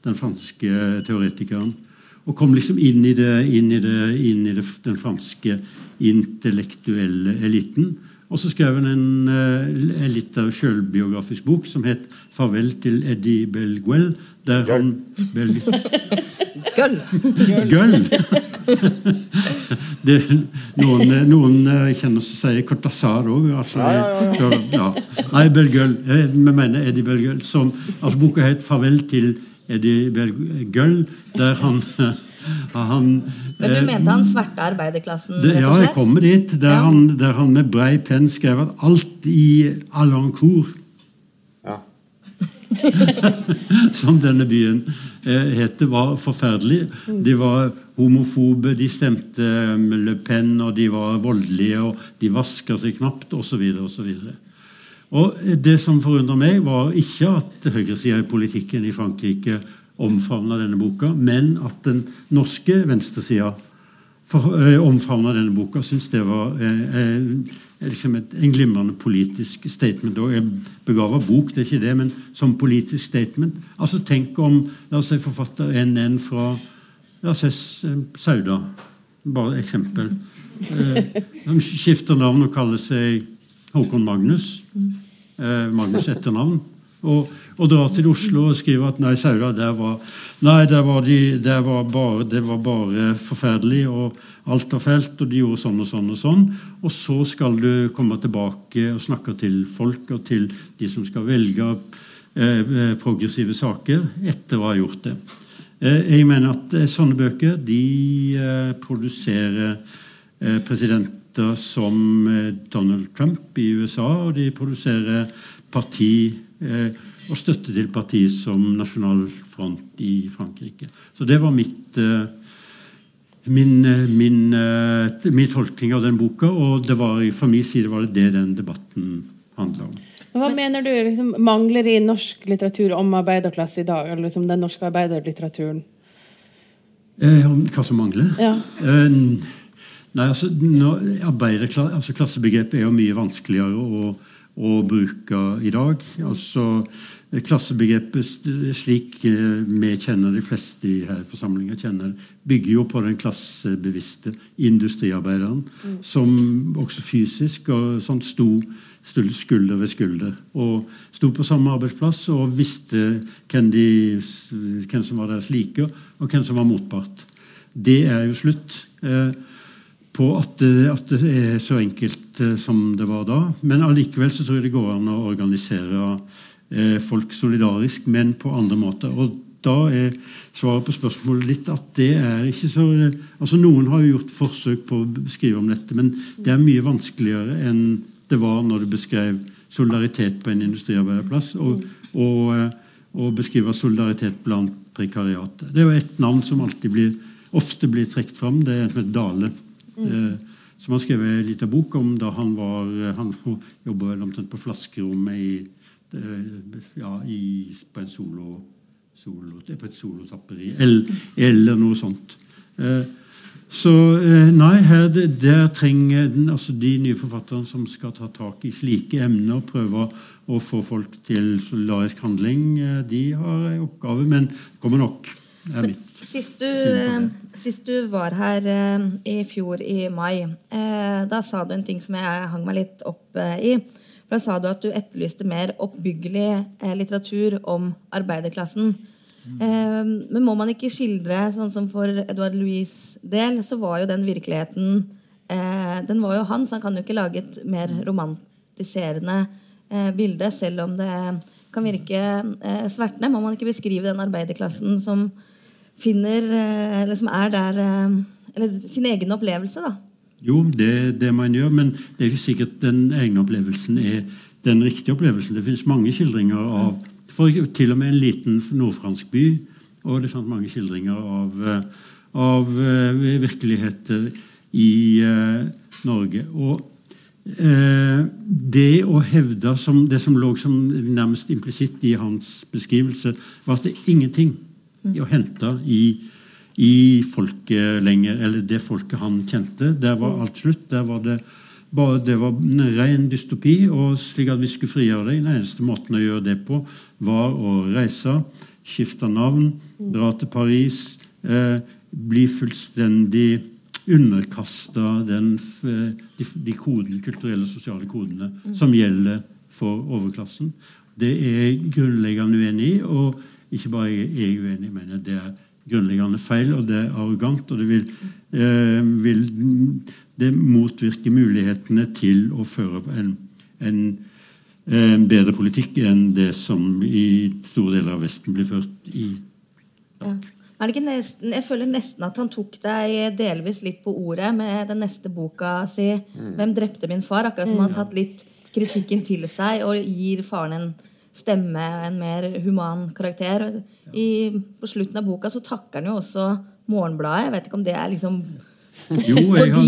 den, franske teoretikeren. Og kom liksom inn i, det, inn i, det, inn i det, den franske intellektuelle eliten. Og så skrev han en, en litt av sjølbiografisk bok som het 'Farvel til Eddie Belguel'. Der han Bel Gull. Gull. det, noen, noen eh, kjenner som sier Cortazar òg. Altså, ja, ja, ja. Nei, Belgull. Eh, vi mener Eddie Belguel. Som, altså, boka het 'Farvel til Eddie Belguel', der han han, Men du mente han svarte arbeiderklassen? Det, ja, jeg kommer dit. Der, ja. han, der han med brei penn skrev at alt i Alancourt ja. Som denne byen eh, het, var forferdelig. De var homofobe, de stemte Le Pen, og de var voldelige, og de vaska seg knapt, osv. osv. Og det som forundrer meg, var ikke at høyresida i politikken i Frankrike omfavna denne boka, men at den norske venstresida eh, omfavna denne boka. Syns det var eh, eh, liksom et, en glimrende politisk statement. Og en begava bok, det er ikke det, men som politisk statement. Altså Tenk om la oss si forfatter NN fra La oss si Sauda. Bare eksempel. Eh, de skifter navn og kaller seg Håkon Magnus. Eh, Magnus etternavn. Og, og drar til Oslo og skriver at nei, Sauda, der var, nei, der var, de, der var bare, det var bare forferdelig, og alt var fælt, og de gjorde sånn og sånn og sånn. Og så skal du komme tilbake og snakke til folk og til de som skal velge eh, progressive saker etter å ha gjort det. Eh, jeg mener at eh, sånne bøker de eh, produserer presidenter som Donald Trump i USA, og de produserer parti og støtte til partiet som Nasjonal Front i Frankrike. Så det var mitt min, min, min tolkning av den boka, og det var, for min side var det det den debatten handla om. Hva mener du liksom, mangler i norsk litteratur om arbeiderklasse i dag? Eller liksom den norske arbeiderlitteraturen? Eh, hva som mangler? Ja. Eh, nei, altså, altså, Klassebegrepet er jo mye vanskeligere å, å bruke i dag. Altså, Klassebegrepet slik eh, vi kjenner de fleste i her forsamlinga kjenner, bygger jo på den klassebevisste industriarbeideren, mm. som også fysisk og sånt sto skulder ved skulder. Og sto på samme arbeidsplass og visste hvem, de, hvem som var deres like, og hvem som var motpart. Det er jo slutt eh, på at, at, det er så enkelt eh, som det var da. Men allikevel så tror jeg det går an å organisere eh, folk solidarisk, men på andre måter. Og da er svaret på spørsmålet litt at det er ikke så altså Noen har jo gjort forsøk på å skrive om dette, men det er mye vanskeligere enn det var når du beskrev solidaritet på en industriarbeiderplass, og, og, og beskrive solidaritet blant prekariatet. Det er jo et navn som alltid blir, ofte blir trukket fram. Det er en som heter Dale. Eh, som har skrevet ei lita bok om da han var Han jobba på flaskerommet i, eh, ja, i, på en solo, solo, på et solotapperi, eller, eller noe sånt. Eh, så eh, nei, her der trenger altså de nye forfatterne som skal ta tak i slike emner, prøve å få folk til solidarisk handling, eh, de har en oppgave, men det kommer nok. er mitt Sist du, eh, sist du, var her i fjor i mai, da sa du en ting som jeg hang meg litt opp i. For Da sa du at du etterlyste mer oppbyggelig litteratur om arbeiderklassen. Mm. men må man ikke skildre sånn som for Edvard Louis' del, så var jo den virkeligheten eh, Den var jo han, så han kan jo ikke lage et mer romantiserende eh, bilde, selv om det kan virke eh, svertende. Må man ikke beskrive den arbeiderklassen som finner Eller som er der Eller sin egen opplevelse, da? Jo, det, er det man gjør, men det er ikke sikkert den egne opplevelsen er den riktige opplevelsen. Det finnes mange skildringer av for til og med en liten nordfransk by. Og det fant mange skildringer av, eh, av uh, virkeligheter i uh, Norge. Og uh, det å hevde som, det som lå som nærmest implisitt i hans beskrivelse, var at det er ingenting å hente i, i folket lenger, eller det folket han kjente. Der var alt slutt. Der var det bare det var en ren dystopi. og slik at vi skulle frigjøre det, Den eneste måten å gjøre det på var å reise, skifte navn, dra til Paris, eh, bli fullstendig underkasta de, de koden, kulturelle sosiale kodene som gjelder for overklassen. Det er jeg grunnleggende uenig i, og ikke bare jeg er uenig, men det er grunnleggende feil, og det er arrogant, og det vil, eh, vil det motvirke mulighetene til å føre en, en, en, bedre politikk enn det som i store deler av Vesten blir ført i. Ja. Nesten, jeg føler nesten at han tok deg delvis litt på ordet med den neste boka si, mm. 'Hvem drepte min far?' Akkurat som han har tatt litt kritikken til seg og gir faren en stemme og en mer human karakter. I, på slutten av boka så takker han jo også Morgenbladet. Jeg vet ikke om det er liksom jo, jeg hadde,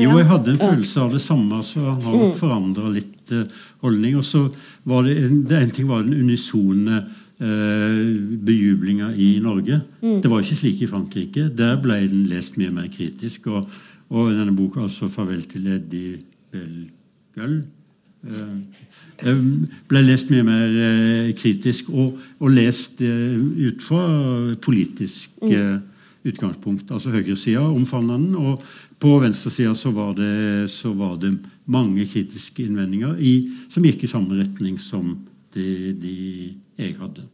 jo, jeg hadde en følelse av det samme, så han har nok forandra litt uh, holdning. Og så var det, det en ting var den unisone uh, bejublinga i Norge. Mm. Det var ikke slik i Frankrike. Der ble den lest mye mer kritisk. Og, og denne boka, altså 'Farvel til Eddie Belgøl', ble lest mye mer kritisk og, og lest ut fra politisk mm utgangspunkt. Altså høyresida omfavna den, og på venstresida så, var det, så var det mange kritiske innvendinger i, som gikk i samme retning som de, de jeg hadde.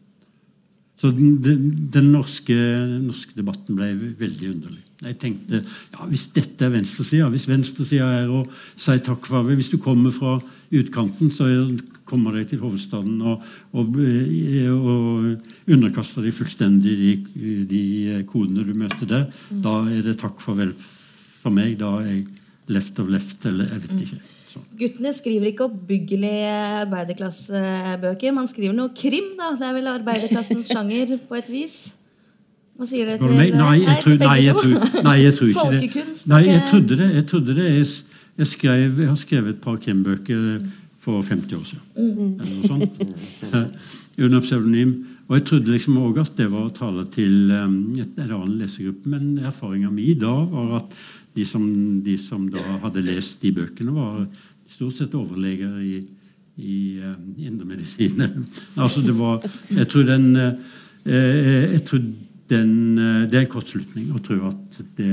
Så den, den, den norske, norske, debatten ble veldig underlig. Jeg tenkte ja, hvis dette er venstresida, hvis venstresida er å si takk for Hvis du kommer fra utkanten, så kommer deg til hovedstaden og, og, og underkaster deg fullstendig de, de, kodene du møter der. Mm. Da er det takk farvel for meg. Da er jeg left of left, eller jeg vet mm. ikke. Så. Guttene skriver ikke oppbyggelige arbeiderklassebøker. Man skriver noe krim, da. Det er vel arbeiderklassens sjanger på et vis. Hva sier dere til Nei, jeg tror, nei, jeg tror, nei, jeg tror ikke det. Nei, jeg trodde det. Jeg, trodde det. jeg, jeg, skrev, jeg har skrevet et par krimbøker for 50 år siden. Mm. Eller noe sånt. Under pseudonym. Og jeg trodde liksom også at det var å tale til um, et, en annen lesegruppe. Men erfaringa mi da var at de som, de som, da hadde lest de bøkene, var stort sett overleger i, i um, indremedisin. altså det var Jeg tror den, uh, jeg tror den uh, Det er en kortslutning å tro at det,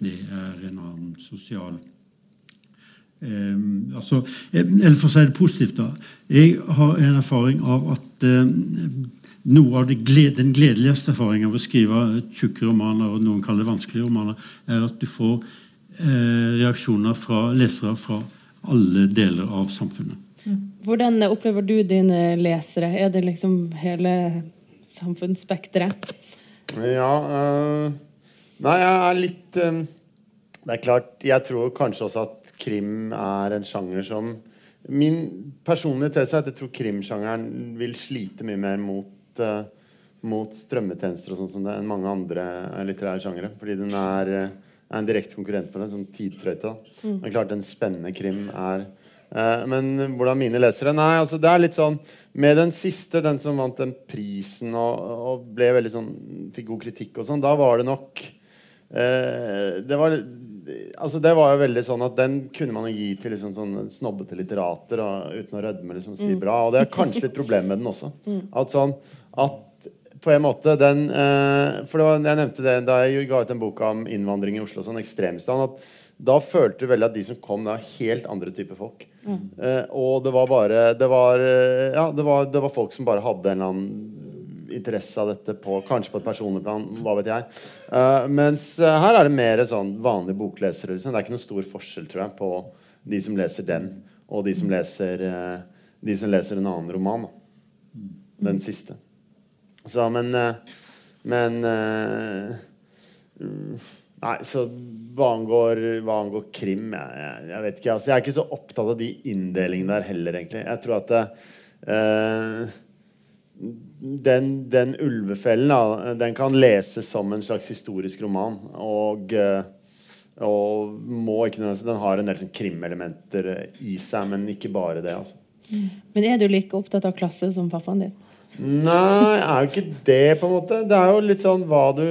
det er en annen sosial Eh, altså, eller for å si det positivt, da. Jeg har en erfaring av at eh, noe av gled, den gledeligste erfaringen av å skrive tjukke romaner, og noen kaller det vanskelige romaner, er at du får eh, reaksjoner fra lesere fra alle deler av samfunnet. Hvordan opplever du dine lesere? Er det liksom hele samfunnsspekteret? Ja øh, Nei, jeg er litt øh, Det er klart, jeg tror kanskje også at krim er en sjanger som Min personlige tese er at jeg tror krimsjangeren vil slite mye mer mot øh, mot strømmetjenester og sånn som det enn mange andre litterære sjangere. Fordi den er, er en direkte konkurrent for det. Sånn tidtrøyte. Mm. Er klart en spennende krim er men hvordan mine lesere Nei, altså det er litt sånn Med den siste, den som vant den prisen og, og ble veldig sånn fikk god kritikk og sånn, da var det nok eh, Det var Altså det var jo veldig sånn at Den kunne man jo gi til liksom sånn snobbete litterater og, uten å rødme liksom, si mm. bra. Og det er kanskje litt problem med den også. Mm. At sånn at på en måte den eh, For var, jeg nevnte det da jeg ga ut en bok om innvandring i Oslo, sånn ekstremstand. at da følte du veldig at de som kom, var helt andre typer folk. Mm. Eh, og det var bare det var, eh, ja, det var, det var, folk som bare hadde en eller annen interesse av dette, på, kanskje på et personlig plan. Hva vet jeg. Eh, mens eh, her er det mer sånn vanlige boklesere. Liksom. Det er ikke noen stor forskjell, tror jeg, på de som leser den, og de som leser, eh, de som leser en annen roman. Da. Den siste. Så, men Men Nei, så hva angår, hva angår krim jeg, jeg, jeg, vet ikke. Altså, jeg er ikke så opptatt av de inndelingene der heller, egentlig. Jeg tror at uh, den, den, ulvefellen da, den kan leses som en slags historisk roman. Og, uh, og må ikke nødvendigvis Den har en del sånn krimelementer i seg, men ikke bare det. altså. Men er du like opptatt av klasse som pappaen din? Nei, jeg er jo ikke det, på en måte. Det er jo litt sånn hva du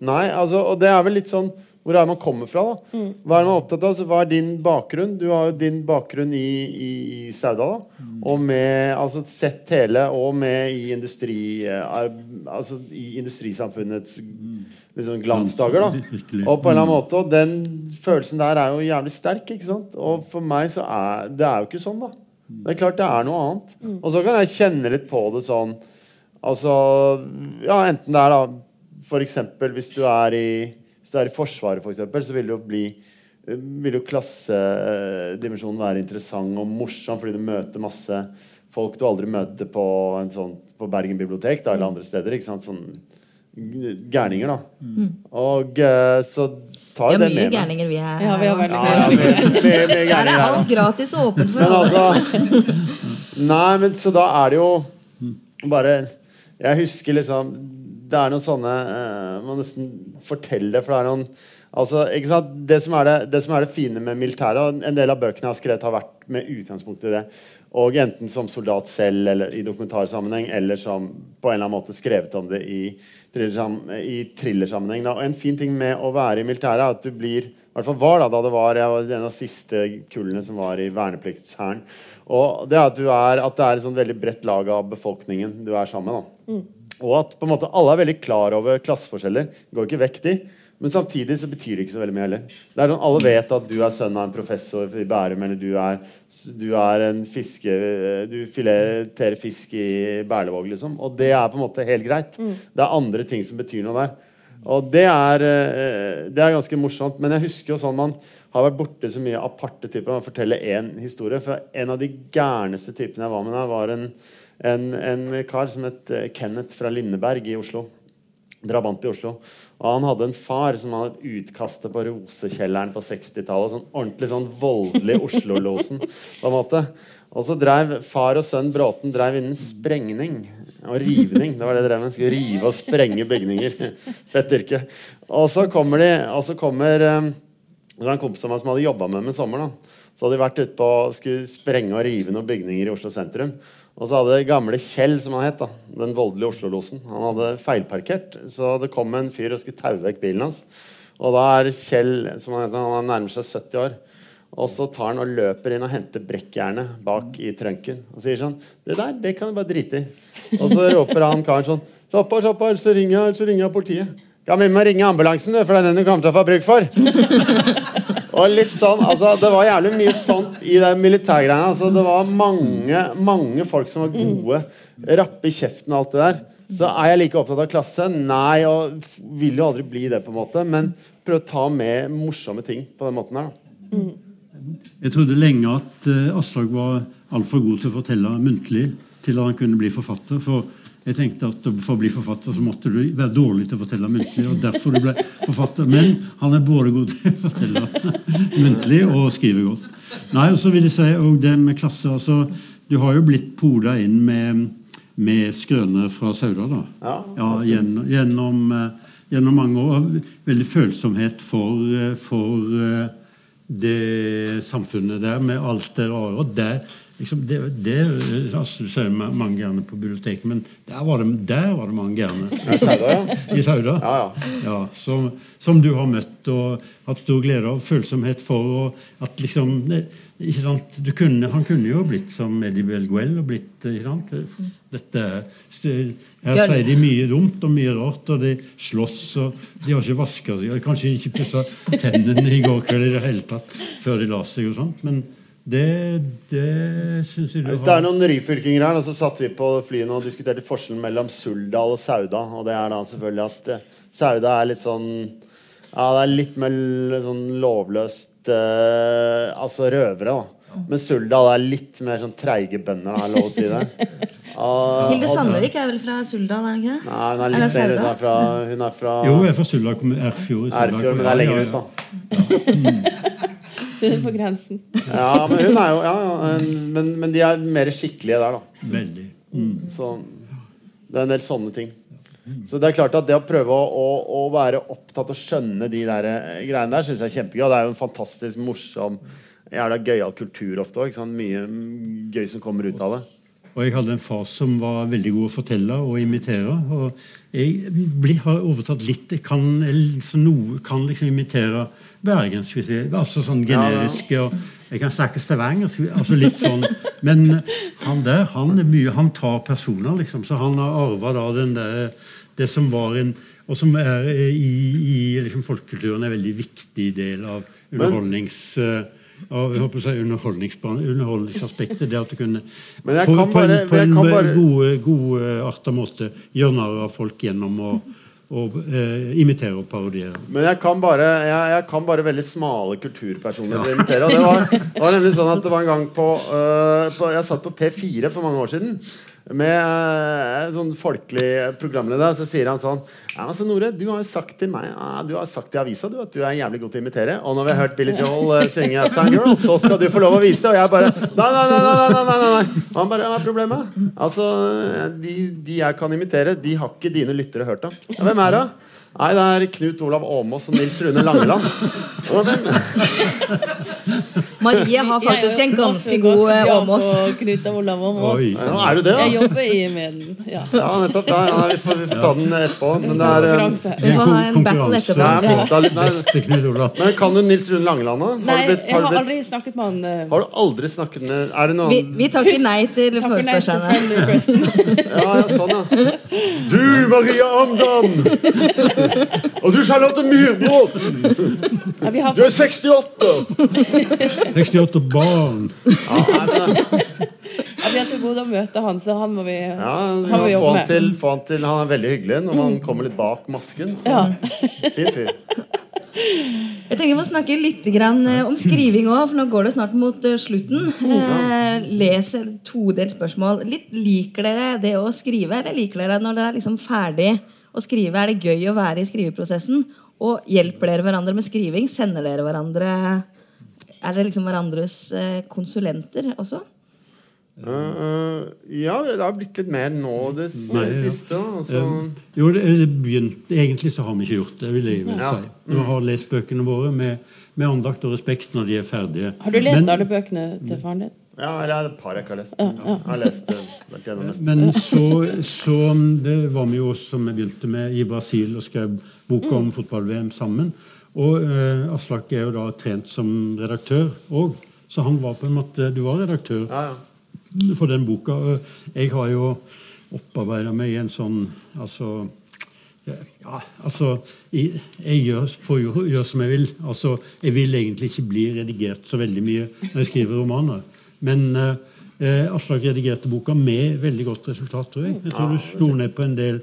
Nei, altså, og det er vel litt sånn hvor er det man kommer fra? da? Mm. Hva er man opptatt av? Altså, hva er din bakgrunn? Du har jo din bakgrunn i, i, i Sauda. da, mm. Og med altså sett hele, og med i industri eh, altså i industrisamfunnets liksom, glansdager. da, Og på en eller annen måte, og den følelsen der er jo jævlig sterk. ikke sant? Og for meg så er det er jo ikke sånn, da. Det er klart det er noe annet. Mm. Og så kan jeg kjenne litt på det sånn Altså, ja, enten det er da F.eks. hvis du er i, hvis du er i Forsvaret, for eksempel, så vil det jo bli vil jo klassedimensjonen være interessant og morsom fordi du møter masse folk du aldri møter på, sånn, på Bergen bibliotek da, eller andre steder. ikke sant, sånn Gærninger, da. Mm. Og eh, så tar jo det med meg. Vi har mye gærninger, vi her. Ja, vi har veldig ja, ja, Her er alt gratis og åpent for alle. Altså, nei, men så da er det jo bare Jeg husker liksom det er noen sånne uh, Man nesten forteller, for det er noen altså, det, som det, det, som er det, fine med militæret, og en del av bøkene jeg har skrevet, har vært med utgangspunkt i det. Og enten som soldat selv eller i dokumentarsammenheng, eller som på en eller annen måte skrevet om det i, i thrillersammenheng. Og en fin ting med å være i militæret er at du blir i hvert fall var da, da det var, jeg var en av de siste kullene som var i vernepliktshæren. Og det er at, du er, at det er et sånn veldig bredt lag av befolkningen du er sammen med. Mm. Og at på en måte alle er veldig klar over klasseforskjeller. Går ikke vekk, de. Men samtidig så betyr det ikke så veldig mye heller. Det er sånn, Alle vet at du er sønn av en professor i Bærum, eller du er, du er en fiske... Du fileterer fisk i Berlevåg, liksom. Og det er på en måte helt greit. Mm. Det er andre ting som betyr noe der. Og det er, eh, det er ganske morsomt. Men jeg husker jo sånn man har vært borte så mye aparte typer. Man forteller én historie. For en av de gærneste typene jeg var med der, var en en, en kar som het eh, Kenneth fra Lindeberg i Oslo. Drabant i Oslo. Og han hadde en far som hadde utkastet på Rosekjelleren på 60-tallet. Sånn ordentlig sånn voldelig Oslo-losen. på en måte. Og så drev far og sønn Bråten drev innen sprengning og rivning. Det var det de drev med. Skulle rive og sprenge bygninger. Fett yrke. Og så kommer de, og så kommer um, Det var en kompis av meg som hadde jobba med dem i sommer. da. Så hadde de vært ute på skulle sprenge og rive noen bygninger i Oslo sentrum. Og så hadde gamle Kjell, som han het, da, den voldelige Oslo-losen, han hadde feilparkert. Så det kom en fyr og skulle taue vekk bilen hans. Og da er Kjell, som han heter, han nærmer seg 70 år. Og så tar han og løper inn og henter brekkjernet bak i trunken. Og sier sånn Det der, det kan du bare drite i. Og så roper han karen sånn Slapp av, slapp av, ellers ringer jeg politiet. Ja, vi må ringe ambulansen, for det er den du kommer til å få bruk for. Og litt sånn, altså, Det var jævlig mye sånt i de militærgreiene. Altså, det var mange, mange folk som var gode, rappe i kjeften og alt det der. Så er jeg like opptatt av klasse? Nei, og vil jo aldri bli det, på en måte. Men prøv å ta med morsomme ting på den måten her. da. Jeg trodde lenge at uh, Aslak var altfor god til å fortelle muntlig til at han kunne bli forfatter. For Jeg tenkte at For å bli forfatter så måtte du være dårlig til å fortelle muntlig. og derfor du ble forfatter. Men han er både god til å fortelle muntlig og skrive godt. Nei, og så vil jeg si og det med klasse, altså, Du har jo blitt poda inn med, med skrøner fra Sauda. da. Ja, ja gjennom, gjennom, eh, gjennom mange år. Veldig følsomhet for, eh, for eh, det samfunnet der, med alt det rare. Der, liksom, det, det altså, du ser mange gjerne på biblioteket, men der var det, der var det mange gjerne. I Sauda, ja. I Sauda. Ja, ja. Ja, som, som du har møtt og hatt stor glede av. Følsomhet for. Og at liksom ikke sant? Du kunne, han kunne jo blitt som Eddie Belguel og blitt ikke sant? Dette, Her sier de mye dumt og mye rart, og de slåss, og de har ikke vaska seg. og Kanskje ikke pussa tennene i går kveld i det hele tatt før de la seg. og sånt, Men det, det syns jeg du Hvis det er noen ryfylkinger her, da, så satt vi på flyene og diskuterte forskjellen mellom Suldal og Sauda. Og det er da selvfølgelig at eh, Sauda er litt sånn Ja, det er litt mer sånn lovløst eh, Altså røvere, da. Men Suldal er litt mer sånn treige bønder, er det lov å si det? Hilde Sandvik er vel fra Suldal, er hun ikke det? Nei, hun er litt mer Sauda? Hun er fra, hun er fra Jo, jeg er fra Suldal kommune. Erfjord. i Suldal Erfjord, men det kommune. er lenger Ja, ut, ja, da. Hun er på grensen. Ja, men hun er jo ja, ja, men, men de er mer skikkelige der, da. Veldig. Så det er en del sånne ting. Så det er klart at det å prøve å, å, å være opptatt og skjønne de der eh, greiene der, syns jeg er kjempegøy. Og det er jo en fantastisk morsom jævla gøyal kultur ofte òg. Mye mm, gøy som kommer ut av det. Og jeg hadde en far som var veldig god å fortelle og imitere. Og jeg blir, har overtatt litt. Jeg kan, liksom, noe, kan liksom imitere bergensk, Si. Altså sånn generisk. Og jeg kan snakke stavangersk. Altså litt sånn. Men han der, han er mye Han tar personer, liksom. Så han har arva da den der Det som var en Og som er i, i liksom, folkekulturen en veldig viktig del av underholdnings... av jeg håper å underholdningsaspektet. Det at du kunne Men jeg på, kan på en, bare- på jeg en bare- god, gode arta måte gjøre narr av folk gjennom å, og eh, imitere og parodiere. Men jeg kan bare, jeg, jeg kan bare veldig smale kulturpersoner ja. imitere. Og det var, var nemlig sånn at det var en gang på, uh, på Jeg satt på P4 for mange år siden med en sånn folkelig programleder. Så sier han sånn Ja, altså Nore, du har jo sagt til meg ja, Du har sagt i avisa du, at du er jævlig god til å imitere. Og når vi har hørt Billy Joel uh, synge Uptown Girl, så skal du få lov å vise det. Og jeg bare Nei, nei, nei! nei, nei, nei. Og han bare Hva er problemet? Altså, de, de jeg kan imitere, de har ikke dine lyttere hørt av. Ja, hvem er det? Nei, det er Knut Olav Åmås og Nils Rune Langeland. Marie har faktisk en ganske god eh, Åmås. Knut Olav Åmås. Ja, er du det, Jeg jobber i med den. Ja. Ja, nettopp. Ja, ja, vi, får, vi får ta den etterpå. Men det er Konkurranse. Vi får ha en battle etterpå. Litt. Men kan du Nils Rune Langeland, da? Nei, Har du blitt, jeg har aldri snakket med han. eh, har du aldri snakket med Er det noen Vi, vi takker nei til. Ja, ja, sånn, ja. Du, Maria Amdam! Og du, Charlotte Myrbråten! Ja, vi har Du er 68! 68 barn. Ja, Ja, vi har til gode å møte han, så han må vi, ja, vi han må vi få jobbe han, med. til, få han til Han er veldig hyggelig når man kommer litt bak masken. Så Ja. fin fyr. Jeg tenker vi må snakke litt grann, eh, om skriving òg, for nå går det snart mot eh, slutten. Eh, les todelt spørsmål. Litt Liker dere det å skrive, eller liker dere når dere er liksom ferdig å skrive? Er det gøy å være i skriveprosessen? Og hjelper dere hverandre med skriving? Sender dere hverandre Er dere liksom hverandres eh, konsulenter også? Uh, eh, ja, det har blitt litt mer nå det s- Nei, ja. siste. Altså. Uh, Jo, det, det begynte, Egentlig så har vi ikke gjort det, vil jeg vel Ja. si. Vi har lest bøkene våre med, med andakt og respekt når de er ferdige. Har du lest Men- alle bøkene til faren din? Ja, eller er et par jeg ikke har lest. Jeg har lest eh, vært gjennom nesten. Men så, så det var vi jo, som vi begynte med, i Brasil og skrev bok om fotball-VM sammen. Og eh, Aslak er jo da trent som redaktør òg, så han var på en måte Du var redaktør Ja, ja. for den boka. Og Jeg har jo opparbeida meg i en sånn Altså ja, altså Jeg, jeg gjør, får jo gjøre som jeg vil. Altså, Jeg vil egentlig ikke bli redigert så veldig mye når jeg skriver romaner. Men eh, eh, Aslak redigerte boka med veldig godt resultat, tror jeg. Jeg tror du slo ned på en del,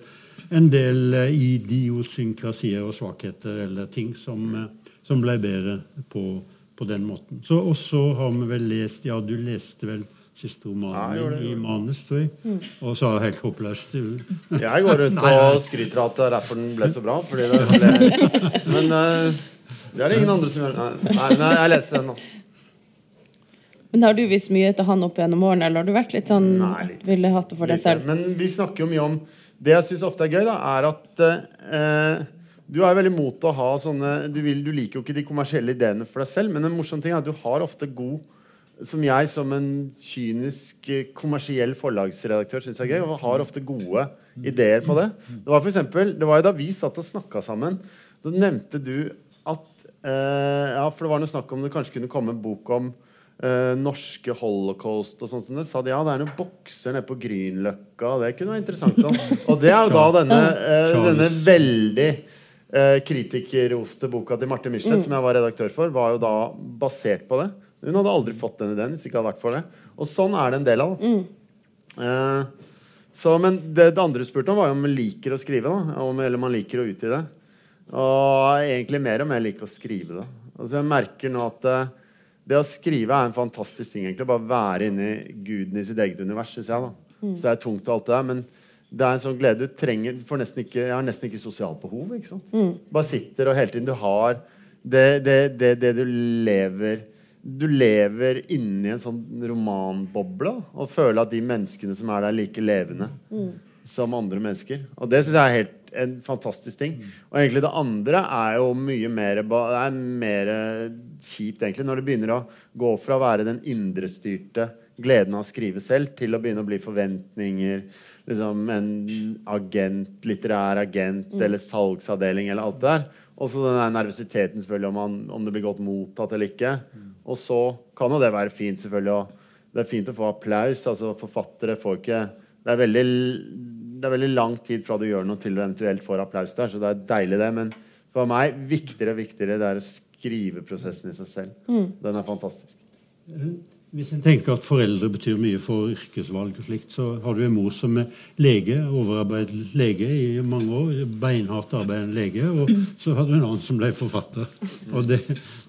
en del eh, idiosynkrasier og svakheter eller ting som, eh, som ble bedre på, på den måten. Så, og så har vi vel lest Ja, du leste vel siste romanen det, i manus, tror jeg. Og så er helt håpløst. Jeg går ut og skryter av at derfor den ble så bra. Fordi det ble... Men eh, det er det ingen andre som gjør. Nei, nei, nei jeg leser den nå. Men har du vist mye til han opp gjennom årene, eller har du vært litt sånn Nei, litt. ville hatt det for deg selv? Men vi snakker jo mye om Det jeg syns ofte er gøy, da, er at eh, du er veldig mot å ha sånne du, vil, du liker jo ikke de kommersielle ideene for deg selv, men en morsom ting er at du har ofte god som jeg som en kynisk eh, kommersiell forlagsredaktør syns er gøy, og har ofte gode ideer på det. Det var for eksempel, det var jo da vi satt og snakka sammen, da nevnte du at eh, Ja, for det var noe snakk om det kanskje kunne komme en bok om eh, norske holocaust og sånt som det. Sa de ja, det er noen bokser nede på Grünerløkka, det kunne være interessant. Sånn. Og det er jo da denne, uh, denne veldig uh, kritikerroste boka til Marte Michelet, som jeg var redaktør for, var jo da basert på det. Hun hadde aldri fått den ideen hvis det ikke hadde vært for det. Og sånn er det en del av. Mm. Eh, så, men det, det andre du spurte om, var jo om man liker å skrive. da, om, Eller om man liker å utgi det. Og egentlig mer om jeg liker å skrive det. Altså Jeg merker nå at det å skrive er en fantastisk ting. egentlig Bare være inni guden i sitt eget univers, Synes jeg. da Så det er tungt og alt det der. Men det er en sånn glede du trenger for nesten ikke, Jeg har nesten ikke sosialt behov. ikke sant? Bare sitter og hele tiden du har det, det, det, det du lever Du lever inni en sånn romanboble og føler at de menneskene som er der, er like levende som andre mennesker. Og det syns jeg er helt en fantastisk ting. Og egentlig det andre er jo mye mer Det er mer kjipt, egentlig, når det begynner å gå fra å være den indrestyrte gleden av å skrive selv, til å begynne å bli forventninger. Liksom en agent, litterær agent eller salgsavdeling eller alt det der. Og så den nervøsiteten selvfølgelig om, man, om det blir godt mottatt eller ikke. Og så kan jo det være fint, selvfølgelig. Og det er fint å få applaus. altså Forfattere får ikke det er, veldig, det er veldig lang tid fra du gjør noe til du eventuelt får applaus der, så det er deilig, det. Men for meg viktigere og viktigere det er å skrive prosessen i seg selv. Den er fantastisk. Hvis en tenker at foreldre betyr mye for yrkesvalg, og slikt, så har du en mor som er lege, overarbeidet lege i mange år. Beinhardt arbeidende lege. Og så hadde du en annen som ble forfatter. Og det,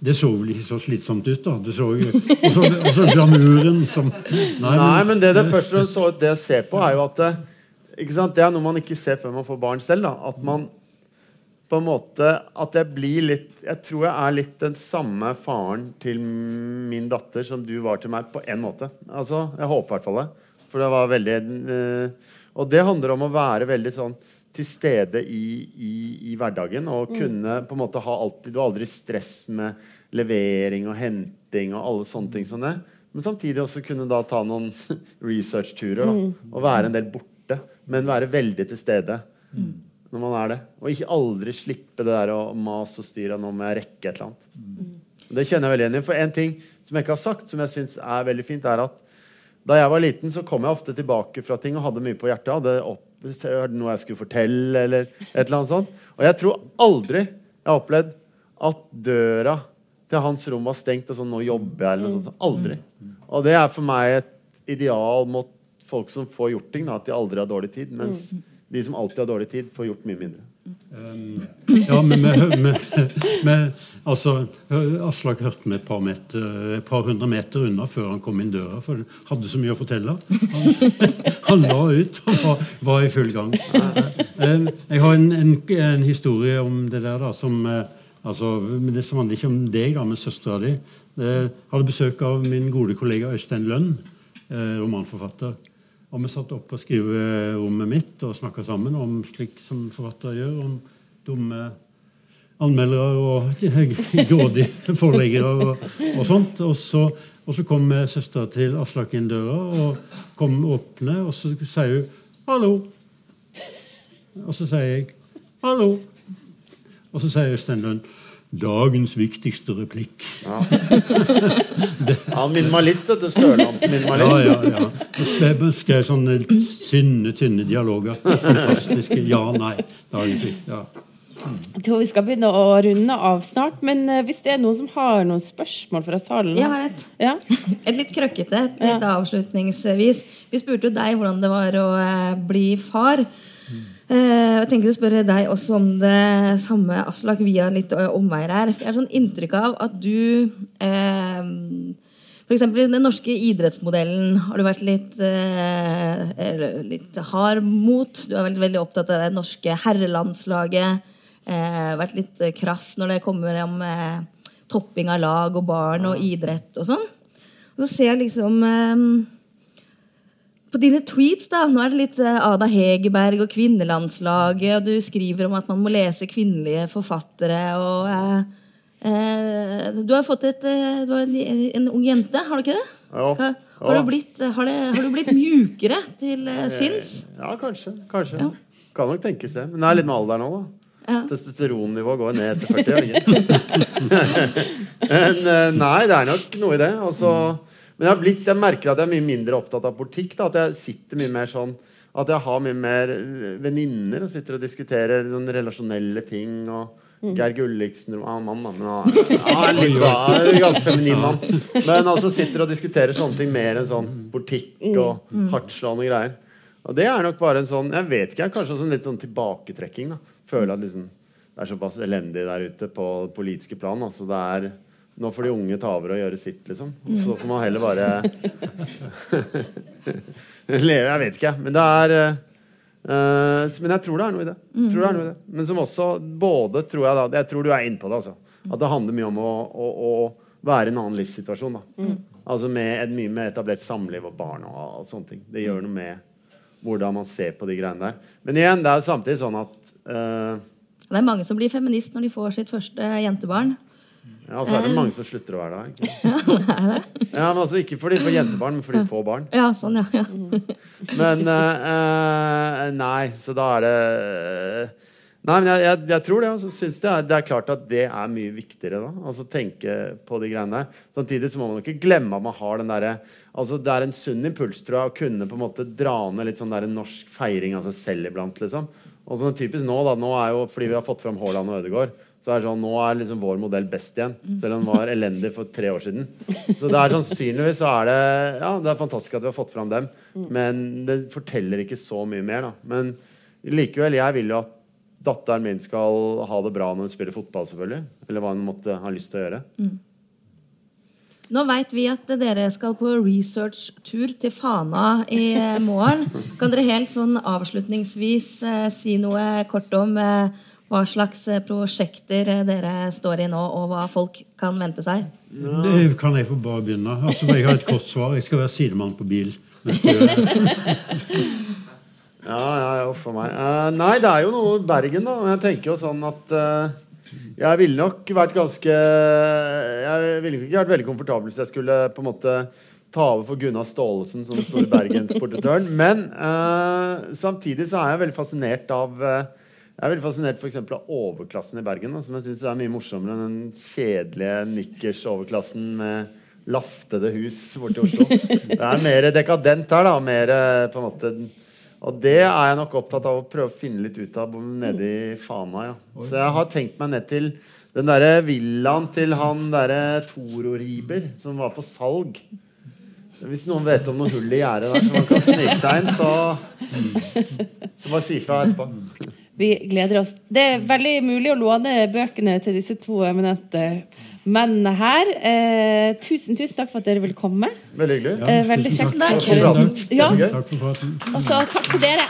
det så vel ikke så slitsomt ut, da. Det så, jo- og så, glamuren som Nei, Nei, men det det først og så det jeg ser på, er jo at det, ikke sant? det er noe man ikke ser før man får barn selv. Da. At man på en måte At jeg blir litt Jeg tror jeg er litt den samme faren til min datter som du var til meg, på en måte. Altså, Jeg håper i hvert fall det. For det var veldig eh, Og det handler om å være veldig sånn til stede i, i, i hverdagen og kunne på en måte ha alltid Du har aldri stress med levering og henting og alle sånne ting som det. Men samtidig også kunne da ta noen researchturer da, og være en del borte. Men være veldig til stede når man er det. Og ikke aldri slippe det der å mase og styre. Nå må jeg rekke et eller annet. Det kjenner jeg veldig igjen i. For en ting som jeg ikke har sagt, som jeg syns er veldig fint, er at da jeg var liten, så kom jeg ofte tilbake fra ting og hadde mye på hjertet. Hadde opp, noe jeg skulle fortelle, eller et eller annet sånt. Og jeg tror aldri jeg har opplevd at døra til hans rom var stengt, og sånn 'Nå jobber jeg', eller noe sånt. Aldri. Og det er for meg et ideal mot folk som får gjort ting, da, at de aldri har dårlig tid. Mens de som alltid har dårlig tid, får gjort mye mindre. Ja, men med, altså, Aslak hørte meg et par, meter, et par hundre meter unna før han kom inn døra, for han hadde så mye å fortelle. Han, han la ut og var, var i full gang. Eh, Jeg har en, en, en historie om det der da, som eh, altså, Det som handler ikke om deg, da, men søstera di. Jeg hadde besøk av min gode kollega Øystein Lønn, eh, romanforfatter. Og vi satt oppe på skriverommet mitt og snakka sammen om slik som forfattere gjør. om dumme anmeldere og grådige forleggere og, og sånt. Og så, og så kom søstera til Aslak inn døra og kom åpne, og så sier hun 'hallo'. Og så sier jeg 'hallo'. Og så sier Øystein Lund 'dagens viktigste replikk'. Ja, minimalist, vet du. Sørlandsminimalist. Ja, ja, ja. Skrev, skrev sånne tynne, tynne dialoger. Fantastiske. Ja, nei. Dagens viktigste. Ja. Jeg tror vi skal begynne å runde av snart. Men eh, hvis det er noen som har noen spørsmål fra salen Jeg har et. Ja. Et litt krøkkete et litt avslutningsvis. Vi spurte jo deg hvordan det var å eh, bli far. Eh, jeg tenker å spørre deg også om det samme, Aslak, via litt omveier her. Jeg har sånn inntrykk av at du eh, For eksempel den norske idrettsmodellen har du vært litt, eh, litt hard mot. Du er veldig, veldig opptatt av det norske herrelandslaget. Eh, vært litt krass når det kommer om eh, topping av lag og barn og idrett og sånn. Og så ser jeg liksom eh, på dine tweets, da, nå er det litt eh, Ada Hegerberg og kvinnelandslaget, og du skriver om at man må lese kvinnelige forfattere. og eh, eh, Du har fått et, eh, du har en, en ung jente, har du ikke det? Ja. Har, Ja. har, du blitt, har, det, har du blitt mjukere til eh, sinns? Ja, kanskje. kanskje. Ja. Kan nok tenkes det. Men det er litt med alderen òg, da. Ja. Testosteronnivået går ned etter 40. er det? Men eh, nei, det er nok noe i det. Altså, men jeg, har blitt, jeg merker at jeg er mye mindre opptatt av politikk. Da, at jeg sitter mye mer sånn At jeg har mye mer venninner og sitter og diskuterer noen relasjonelle ting. og Geir Gulliksen er mann, mann, Men han han er litt da, er en ganske feminin mann. Men altså sitter og diskuterer sånne ting mer enn sånn politikk og hardtslående greier. Og det er nok bare en sånn Jeg vet ikke, kanskje en sånn litt sånn tilbaketrekking. da Føler at liksom det er såpass elendig der ute på det politiske plan. Altså det er Nå får de unge ta over og gjøre sitt, liksom. Og så får man heller bare leve Jeg vet ikke, men det er eh, Men jeg tror det er noe i det. Tror det er noe i det. Men som også både tror jeg da Jeg tror du er inne på det, altså. At det handler mye om å, å, å være i en annen livssituasjon. da Altså med et mye mer etablert samliv og barn og, og sånne ting. Det gjør noe med hvordan man ser på de greiene der. Men igjen, det er samtidig sånn at uh, Det er mange som blir feminist når de får sitt første jentebarn. Ja, og så er det mange som slutter å være. Ikke? Ja, men altså Ikke fordi de får jentebarn, men fordi de får barn. Ja, sånn, ja. ja. Men eh, eh, Nei, så da er det Nei, men jeg, jeg, jeg tror det. Altså, synes det, er, det er klart at det er mye viktigere. da Altså Tenke på de greiene der. Samtidig så må man ikke glemme at man har den derre Altså Det er en sunn impuls tror jeg å kunne på en måte dra ned litt sånn der norsk feiring av seg selv iblant. liksom Og sånn typisk nå, da. Nå er jo fordi vi har fått fram Haaland og Ødegaard. Så er det sånn, Nå er liksom vår modell best igjen, selv om den var elendig for tre år siden. Så det er sannsynligvis så er det Ja, det er fantastisk at vi har fått fram dem, men det forteller ikke så mye mer. da Men likevel, jeg vil jo at datteren min skal ha det bra når hun spiller fotball, selvfølgelig. Eller hva hun måtte ha lyst til å gjøre. Nå veit vi at dere skal på researchtur til Fana i morgen. Kan dere helt sånn avslutningsvis eh, si noe kort om eh, hva slags eh, prosjekter eh, dere står i nå, og hva folk kan vente seg? Det kan jeg få bare begynne. Altså, jeg har et kort svar. Jeg skal være sidemann på bil. Ja, ja, ja, uff a meg. Uh, nei, det er jo noe Bergen, da. Jeg tenker jo sånn at uh, jeg ville nok vært ganske Jeg ville ikke vært veldig komfortabel hvis jeg skulle på en måte ta over for Gunnar Staalesen som den store bergensportretøren. Men uh, samtidig så er jeg veldig fascinert av eh, jeg er veldig fascinert for eksempel, av overklassen i Bergen, da, som jeg synes er mye morsommere enn den kjedelige nikkers-overklassen med laftede hus borti Oslo. Det er mer dekadent her, da. Mer eh, på en måte Og det er jeg nok opptatt av å prøve å finne litt ut av nede i Fana. Ja. Så jeg har tenkt meg ned til den derre villaen til han derre Toro Riber, som var på salg. Hvis noen vet om noe hull i gjerdet der, så man kan snike seg inn, så Så bare si fra etterpå. Vi gleder oss. Det er veldig mulig å låne bøkene til disse to eminente mennene her. Eh, tusen, tusen takk for at dere ville komme. Veldig hyggelig. Eh, veldig kjekt. Takk. Takk for praten. Ja, Takk for praten. og så takk til dere.